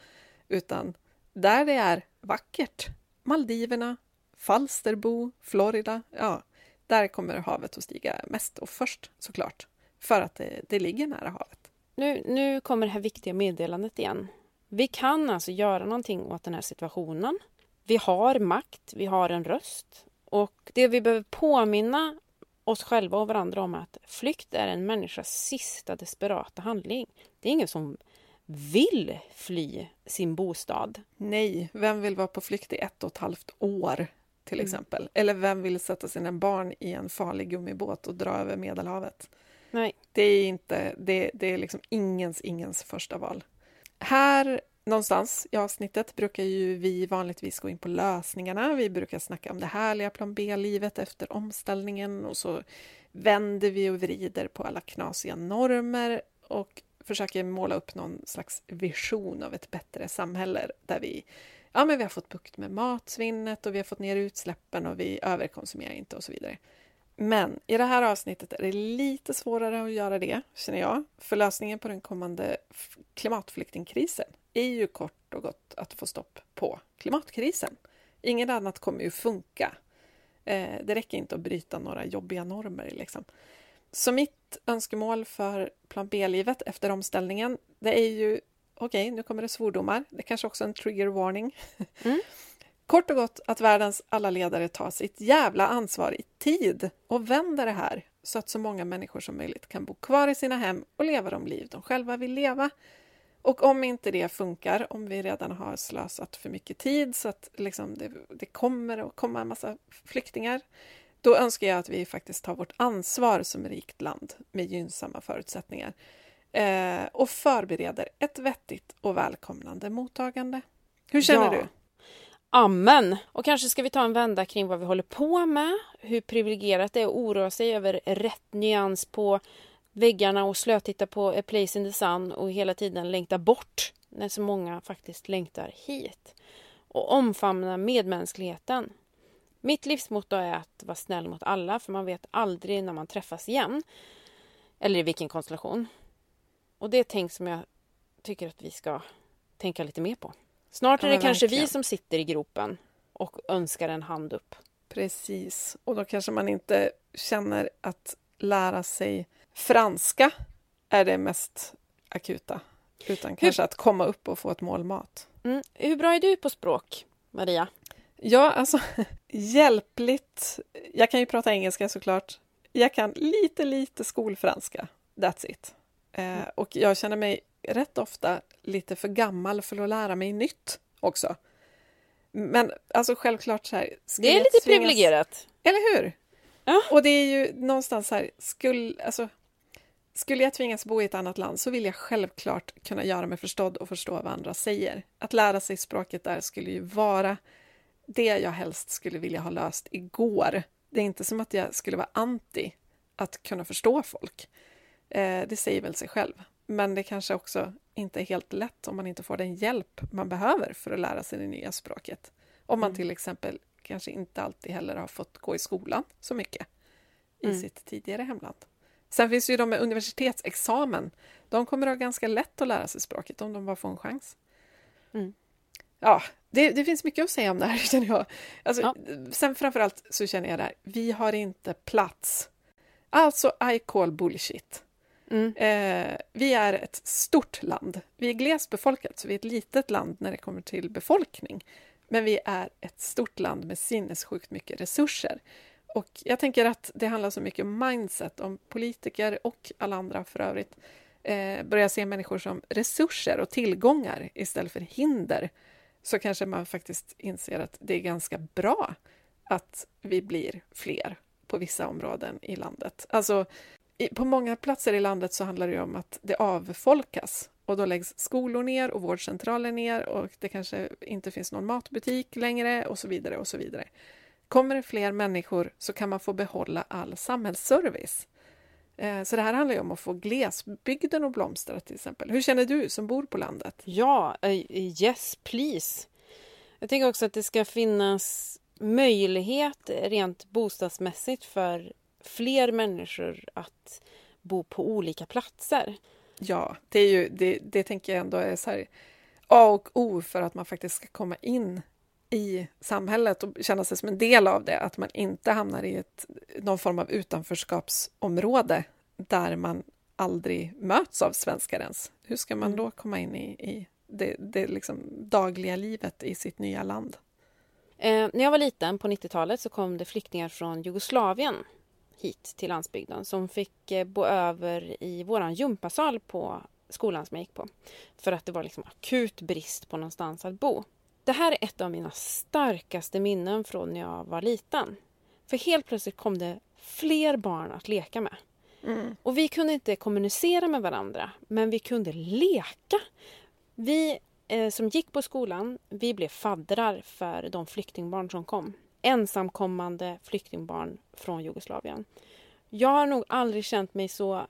Speaker 2: Utan där det är vackert, Maldiverna, Falsterbo, Florida, ja, där kommer havet att stiga mest och först såklart. För att det, det ligger nära havet.
Speaker 1: Nu, nu kommer det här viktiga meddelandet igen. Vi kan alltså göra någonting åt den här situationen. Vi har makt, vi har en röst. Och det vi behöver påminna oss själva och varandra om att flykt är en människas sista desperata handling. Det är ingen som vill fly sin bostad.
Speaker 2: Nej, vem vill vara på flykt i ett och ett halvt år till
Speaker 1: Mm.
Speaker 2: exempel? Eller vem vill sätta sina barn i en farlig gummibåt och dra över Medelhavet?
Speaker 1: Nej.
Speaker 2: Det är inte, det, det är liksom ingens, ingens första val. Här någonstans i avsnittet brukar ju vi vanligtvis gå in på lösningarna. Vi brukar snacka om det härliga plan B-livet efter omställningen och så vänder vi och vrider på alla knasiga normer och försöker måla upp någon slags vision av ett bättre samhälle där vi Ja, men vi har fått bukt med matsvinnet och vi har fått ner utsläppen och vi överkonsumerar inte och så vidare. Men i det här avsnittet är det lite svårare att göra det, känner jag. För lösningen på den kommande klimatflyktingkrisen är ju kort och gott att få stopp på klimatkrisen. Inget annat kommer ju funka. Eh, det räcker inte att bryta några jobbiga normer. Liksom. Så mitt önskemål för plan B-livet efter omställningen, det är ju okej, nu kommer det svordomar. Det är kanske också en trigger warning.
Speaker 1: Mm.
Speaker 2: Kort och gott att världens alla ledare tar sitt jävla ansvar i tid och vänder det här så att så många människor som möjligt kan bo kvar i sina hem och leva de liv de själva vill leva. Och om inte det funkar, om vi redan har slösat för mycket tid så att liksom det, det kommer att komma en massa flyktingar, då önskar jag att vi faktiskt tar vårt ansvar som rikt land med gynnsamma förutsättningar eh, och förbereder ett vettigt och välkomnande mottagande. Hur känner
Speaker 1: Ja.
Speaker 2: du?
Speaker 1: Amen! Och kanske ska vi ta en vända kring vad vi håller på med, hur privilegierat det är att oroa sig över rätt nyans på väggarna och slötitta på A Place in the Sun och hela tiden längta bort när så många faktiskt längtar hit. Och omfamna medmänskligheten. Mitt livsmotto är att vara snäll mot alla för man vet aldrig när man träffas igen. Eller i vilken konstellation. Och det är tänk som jag tycker att vi ska tänka lite mer på. Snart är
Speaker 2: Ja,
Speaker 1: det
Speaker 2: men
Speaker 1: kanske
Speaker 2: verkligen.
Speaker 1: vi som sitter i gropen och önskar en hand upp.
Speaker 2: Precis, och då kanske man inte känner att lära sig franska är det mest akuta, utan kanske att komma upp och få ett mål mat.
Speaker 1: Mm. Hur bra är du på språk, Maria?
Speaker 2: Ja, alltså hjälpligt. Jag kan ju prata engelska såklart. Jag kan lite, lite skolfranska. That's it. Eh, och jag känner mig rätt ofta lite för gammal för att lära mig nytt också. Men alltså självklart så här.
Speaker 1: Det är lite
Speaker 2: tvingas-
Speaker 1: privilegierat.
Speaker 2: Eller hur?
Speaker 1: Ja.
Speaker 2: Och det är ju någonstans så här, skulle, alltså, skulle jag tvingas bo i ett annat land så vill jag självklart kunna göra mig förstådd och förstå vad andra säger. Att lära sig språket där skulle ju vara det jag helst skulle vilja ha löst igår. Det är inte som att jag skulle vara anti att kunna förstå folk. Eh, det säger väl sig själv. Men det kanske också inte är helt lätt om man inte får den hjälp man behöver för att lära sig det nya språket. Om man till exempel kanske inte alltid heller har fått gå i skolan så mycket i
Speaker 1: Mm.
Speaker 2: sitt tidigare hemland. Sen finns det ju de med universitetsexamen. De kommer att ha ganska lätt att lära sig språket om de bara får en chans.
Speaker 1: Mm.
Speaker 2: Ja, det, det finns mycket att säga om det här känner jag. Alltså,
Speaker 1: Ja.
Speaker 2: Sen framförallt så känner jag där, vi har inte plats. Alltså, I call bullshit.
Speaker 1: Mm.
Speaker 2: Eh, vi är ett stort land. Vi är glesbefolkat, så vi är ett litet land när det kommer till befolkning. Men vi är ett stort land med sinnessjukt mycket resurser. Och jag tänker att det handlar så mycket om mindset, om politiker och alla andra för övrigt eh, börjar se människor som resurser och tillgångar istället för hinder så kanske man faktiskt inser att det är ganska bra att vi blir fler på vissa områden i landet. Alltså, i, på många platser i landet så handlar det ju om att det avfolkas och då läggs skolor ner och vårdcentraler ner och det kanske inte finns någon matbutik längre och så vidare och så vidare. Kommer det fler människor så kan man få behålla all samhällsservice. Eh, Så det här handlar ju om att få glesbygden att blomstra till exempel. Hur känner du som bor på landet?
Speaker 1: Ja, eh, yes please. Jag tänker också att det ska finnas möjlighet rent bostadsmässigt för fler människor att bo på olika platser.
Speaker 2: Ja, det, är ju, det, det tänker jag ändå är så här A och O för att man faktiskt ska komma in i samhället och känna sig som en del av det. Att man inte hamnar i ett, någon form av utanförskapsområde där man aldrig möts av svenskar ens. Hur ska man
Speaker 1: Mm.
Speaker 2: då komma in i, i det, det liksom dagliga livet i sitt nya land?
Speaker 1: Eh, när jag var liten på 90-talet så kom det flyktingar från Jugoslavien hit till landsbygden som fick eh, bo över i våran gympasal på skolan som jag gick på. För att det var liksom akut brist på någonstans att bo. Det här är ett av mina starkaste minnen från när jag var liten. För helt plötsligt kom det fler barn att leka med. Och vi kunde inte kommunicera med varandra, men vi kunde leka. Vi eh, som gick på skolan, vi blev faddrar för de flyktingbarn som kom. Ensamkommande flyktingbarn från Jugoslavien. Jag har nog aldrig känt mig så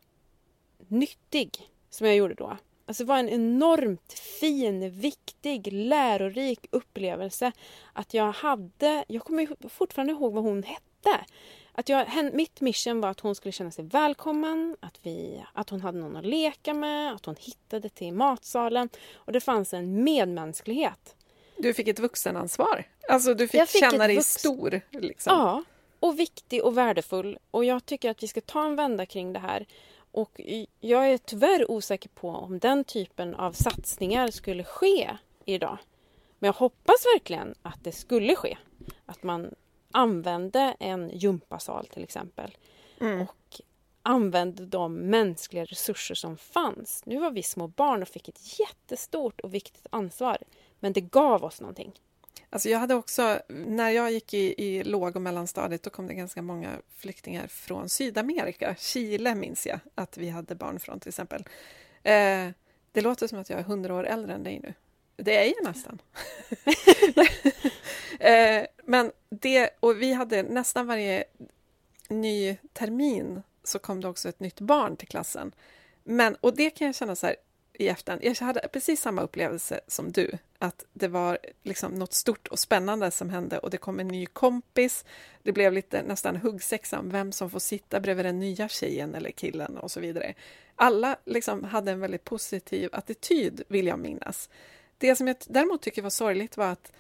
Speaker 1: nyttig som jag gjorde då. Alltså det var en enormt fin, viktig, lärorik upplevelse att jag hade, jag kommer fortfarande ihåg vad hon hette. Att jag, mitt mission var att hon skulle känna sig välkommen, att, vi, att hon hade någon att leka med, att hon hittade till matsalen och det fanns en medmänsklighet.
Speaker 2: Du fick ett vuxenansvar. Alltså du fick,
Speaker 1: fick
Speaker 2: känna dig stor. Liksom.
Speaker 1: Ja, och viktig och värdefull. Och jag tycker att vi ska ta en vända kring det här. Och jag är tyvärr osäker på om den typen av satsningar skulle ske idag. Men jag hoppas verkligen att det skulle ske. Att man använde en gympasal till exempel.
Speaker 2: Mm.
Speaker 1: Och använde de mänskliga resurser som fanns. Nu var vi små barn och fick ett jättestort och viktigt ansvar. Men det gav oss någonting.
Speaker 2: Alltså jag hade också, när jag gick i, i låg och mellanstadiet då kom det ganska många flyktingar från Sydamerika. Chile minns jag att vi hade barn från till exempel. Eh, det låter som att jag är hundra år äldre än dig nu. Det är ju nästan. eh, men det, och vi hade nästan varje ny termin så kom det också ett nytt barn till klassen. Men, och det kan jag känna så här i efterhand, jag hade precis samma upplevelse som du, att det var liksom något stort och spännande som hände och det kom en ny kompis. Det blev lite nästan huggsexa om vem som får sitta bredvid den nya tjejen eller killen och så vidare. Alla liksom hade en väldigt positiv attityd, vill jag minnas. Det som jag däremot tycker var sorgligt var att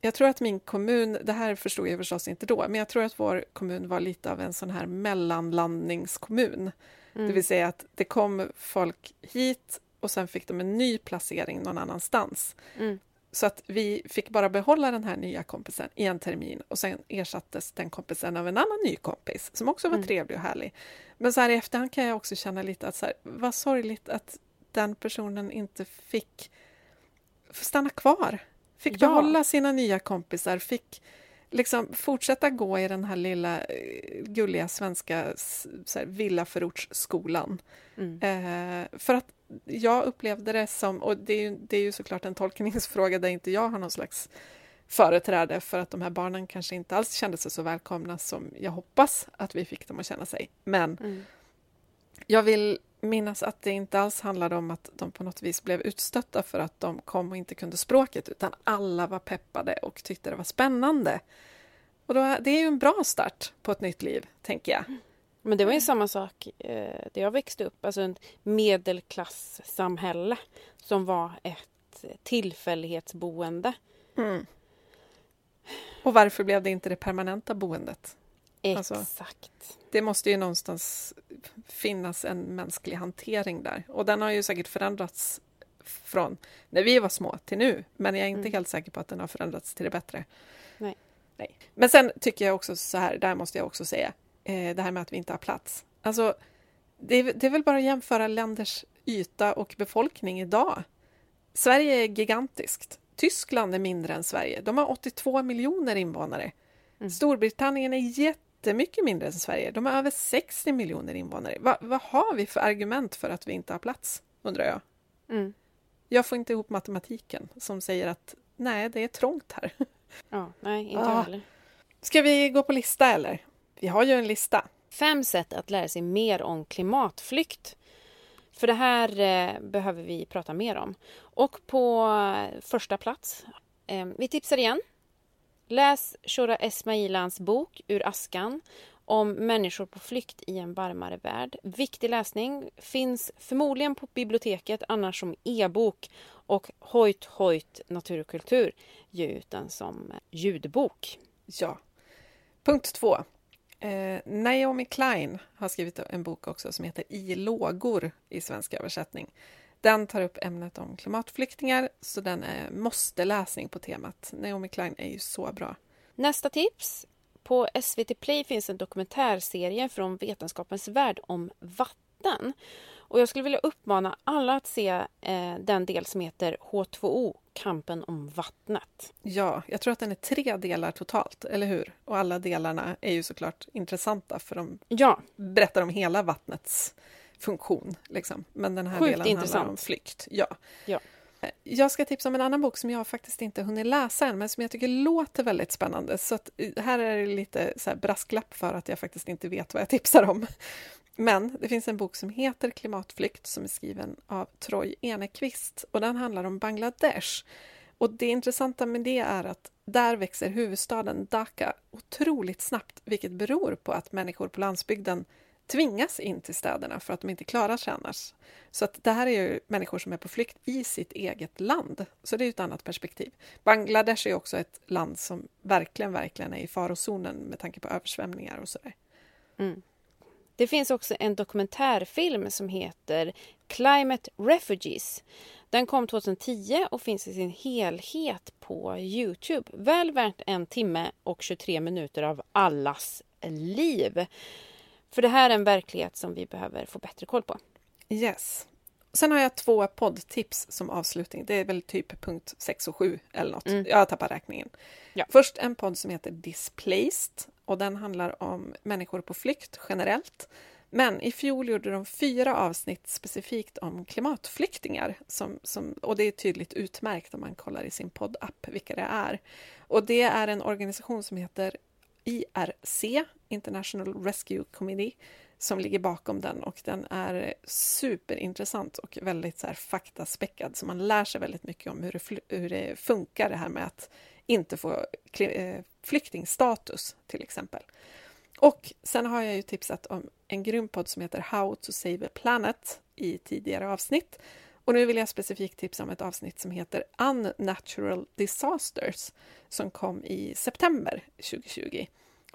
Speaker 2: jag tror att min kommun, det här förstod jag förstås inte då, men jag tror att vår kommun var lite av en sån här mellanlandningskommun. Mm. Det vill säga att det kom folk hit och sen fick de en ny placering någon annanstans. Mm. Så att vi fick bara behålla den här nya kompisen i en termin och sen ersattes den kompisen av en annan ny kompis som också var mm. trevlig och härlig. Men så här i efterhand kan jag också känna lite att så här, vad sorgligt att den personen inte fick stanna kvar. Fick ja. behålla sina nya kompisar, fick liksom fortsätta gå i den här lilla eh, gulliga svenska så här, villaförortsskolan. Mm. Eh, för att jag upplevde det som, och det är, ju, det är ju såklart en tolkningsfråga där inte jag har någon slags företräde för att de här barnen kanske inte alls kände sig så välkomna som jag hoppas att vi fick dem att känna sig. Men mm. jag vill minnas att det inte alls handlade om att de på något vis blev utstötta för att de kom och inte kunde språket, utan alla var peppade och tyckte det var spännande. Och då, det är ju en bra start på ett nytt liv, tänker jag.
Speaker 1: Men det var ju samma sak eh, där jag växte upp, alltså ett medelklassamhälle som var ett tillfällighetsboende. Mm.
Speaker 2: Och varför blev det inte det permanenta boendet?
Speaker 1: Alltså, Exakt. Alltså,
Speaker 2: det måste ju någonstans finnas en mänsklig hantering där. Och den har ju säkert förändrats från när vi var små till nu. Men jag är inte mm. helt säker på att den har förändrats till det bättre.
Speaker 1: Nej.
Speaker 2: Nej. Men sen tycker jag också så här, där måste jag också säga, eh, det här med att vi inte har plats. Alltså, det är, det är väl bara att jämföra länders yta och befolkning idag. Sverige är gigantiskt. Tyskland är mindre än Sverige. De har 82 miljoner invånare. Mm. Storbritannien är jättemycket mindre än Sverige. De har över 60 miljoner invånare. Va, vad har vi för argument för att vi inte har plats, undrar jag. Mm. Jag får inte ihop matematiken som säger att nej, det är trångt här.
Speaker 1: Ja, nej, inte ah. heller.
Speaker 2: Ska vi gå på lista eller? Vi har ju en lista.
Speaker 1: Fem sätt att lära sig mer om klimatflykt. För det här eh, behöver vi prata mer om. Och på första plats, eh, vi tipsar igen. Läs Shura Esmailans bok Ur askan om människor på flykt i en varmare värld. Viktig läsning. Finns förmodligen på biblioteket, annars som e-bok. Och Hojt Hojt Natur och kultur ger ut den som ljudbok.
Speaker 2: Ja. Punkt två. Eh, Naomi Klein har skrivit en bok också som heter I lågor i svensk översättning. Den tar upp ämnet om klimatflyktingar, så den är måste-läsning på temat. Naomi Klein är ju så bra.
Speaker 1: Nästa tips. På SVT Play finns en dokumentärserie från Vetenskapens värld om vatten. Och jag skulle vilja uppmana alla att se eh, den del som heter H2O, kampen om vattnet.
Speaker 2: Ja, jag tror att den är tre delar totalt, eller hur? Och alla delarna är ju såklart intressanta för de ja. berättar om hela vattnets funktion. Liksom. Men den här
Speaker 1: Sjukt
Speaker 2: delen
Speaker 1: intressant.
Speaker 2: handlar om flykt. Ja.
Speaker 1: ja.
Speaker 2: Jag ska tipsa om en annan bok som jag faktiskt inte hunnit läsa än, men som jag tycker låter väldigt spännande. Så eh, här är det lite så brasklapp för att jag faktiskt inte vet vad jag tipsar om. Men det finns en bok som heter Klimatflykt som är skriven av Troy Enekvist och den handlar om Bangladesh. Och det intressanta med det är att där växer huvudstaden Dhaka otroligt snabbt, vilket beror på att människor på landsbygden tvingas in till städerna för att de inte klarar sig annars. Så att det här är ju människor som är på flykt i sitt eget land. Så det är ett annat perspektiv. Bangladesh är också ett land som verkligen, verkligen är i farozonen med tanke på översvämningar och sådär.
Speaker 1: Mm. Det finns också en dokumentärfilm som heter Climate Refugees. Den kom 2010 och finns i sin helhet på Youtube. Väl värt en timme och 23 minuter av allas liv. För det här är en verklighet som vi behöver få bättre koll på.
Speaker 2: Yes. Sen har jag två poddtips som avslutning. Det är väl typ punkt 6 och 7 eller något. Mm. Jag tappar räkningen. Ja. Först en podd som heter Displaced och den handlar om människor på flykt generellt. Men i fjol gjorde de fyra avsnitt specifikt om klimatflyktingar som, som, och det är tydligt utmärkt om man kollar i sin poddapp vilka det är. Och det är en organisation som heter IRC, International Rescue Committee, som ligger bakom den och den är superintressant och väldigt så här faktaspäckad så man lär sig väldigt mycket om hur det, hur det funkar det här med att inte få eh, flyktingstatus till exempel. Och sen har jag ju tipsat om en grym podd som heter How to Save a Planet i tidigare avsnitt. Och nu vill jag specifikt tipsa om ett avsnitt som heter Unnatural Disasters som kom i september 2020.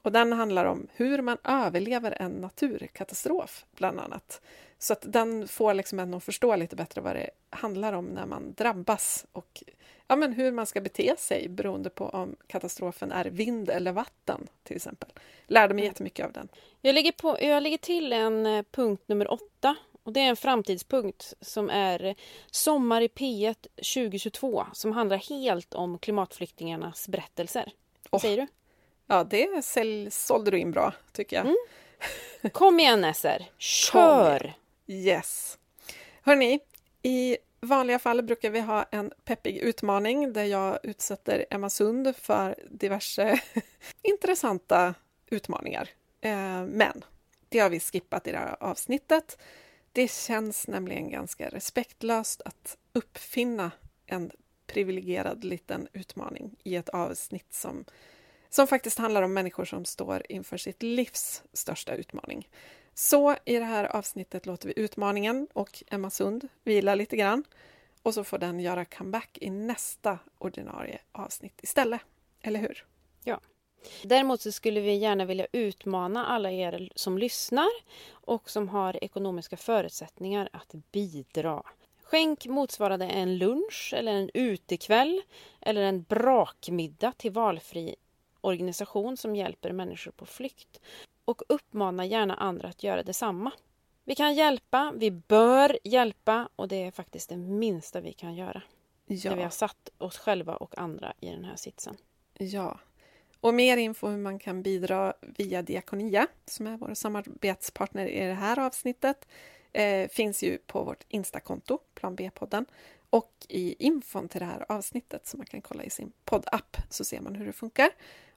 Speaker 2: Och den handlar om hur man överlever en naturkatastrof, bland annat. Så att den får liksom en att förstå lite bättre vad det handlar om när man drabbas och ja, men hur man ska bete sig beroende på om katastrofen är vind eller vatten, till exempel. Lärde mig jättemycket av den.
Speaker 1: Jag lägger, på, jag lägger till en eh, punkt nummer åtta och det är en framtidspunkt som är Sommar i P1 2022 som handlar helt om klimatflyktingarnas berättelser. Vad oh. säger du?
Speaker 2: Ja, det sälj, sålde du in bra, tycker jag. Mm.
Speaker 1: Kom igen SR, kör!
Speaker 2: Yes. Hörni, i vanliga fall brukar vi ha en peppig utmaning där jag utsätter Emma Sund för diverse intressanta utmaningar. Eh, men det har vi skippat i det här avsnittet. Det känns nämligen ganska respektlöst att uppfinna en privilegierad liten utmaning i ett avsnitt som som faktiskt handlar om människor som står inför sitt livs största utmaning. Så i det här avsnittet låter vi utmaningen och Emma Sund vila lite grann och så får den göra comeback i nästa ordinarie avsnitt istället. Eller hur?
Speaker 1: Ja. Däremot så skulle vi gärna vilja utmana alla er som lyssnar och som har ekonomiska förutsättningar att bidra. Skänk motsvarande en lunch eller en utekväll eller en brakmiddag till valfri organisation som hjälper människor på flykt och uppmana gärna andra att göra detsamma. Vi kan hjälpa, vi bör hjälpa och det är faktiskt det minsta vi kan göra. Ja. När vi har satt oss själva och andra i den här sitsen.
Speaker 2: Ja. Och mer info hur man kan bidra via Diakonia, som är vår samarbetspartner i det här avsnittet, eh, finns ju på vårt Instakonto, Plan B-podden. Och i infon till det här avsnittet som man kan kolla i sin poddapp så ser man hur det funkar.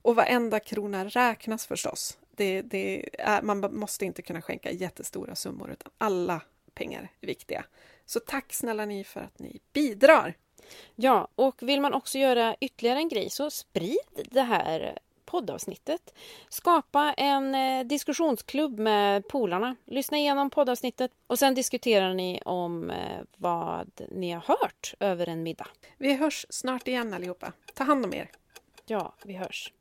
Speaker 2: Och varenda krona räknas förstås. Det, det är, man måste inte kunna skänka jättestora summor utan alla pengar är viktiga. Så tack snälla ni för att ni bidrar!
Speaker 1: Ja, och vill man också göra ytterligare en grej så sprid det här poddavsnittet. Skapa en eh, diskussionsklubb med polarna. Lyssna igenom poddavsnittet och sen diskuterar ni om eh, vad ni har hört över en middag.
Speaker 2: Vi hörs snart igen allihopa. Ta hand om er.
Speaker 1: Ja, vi hörs.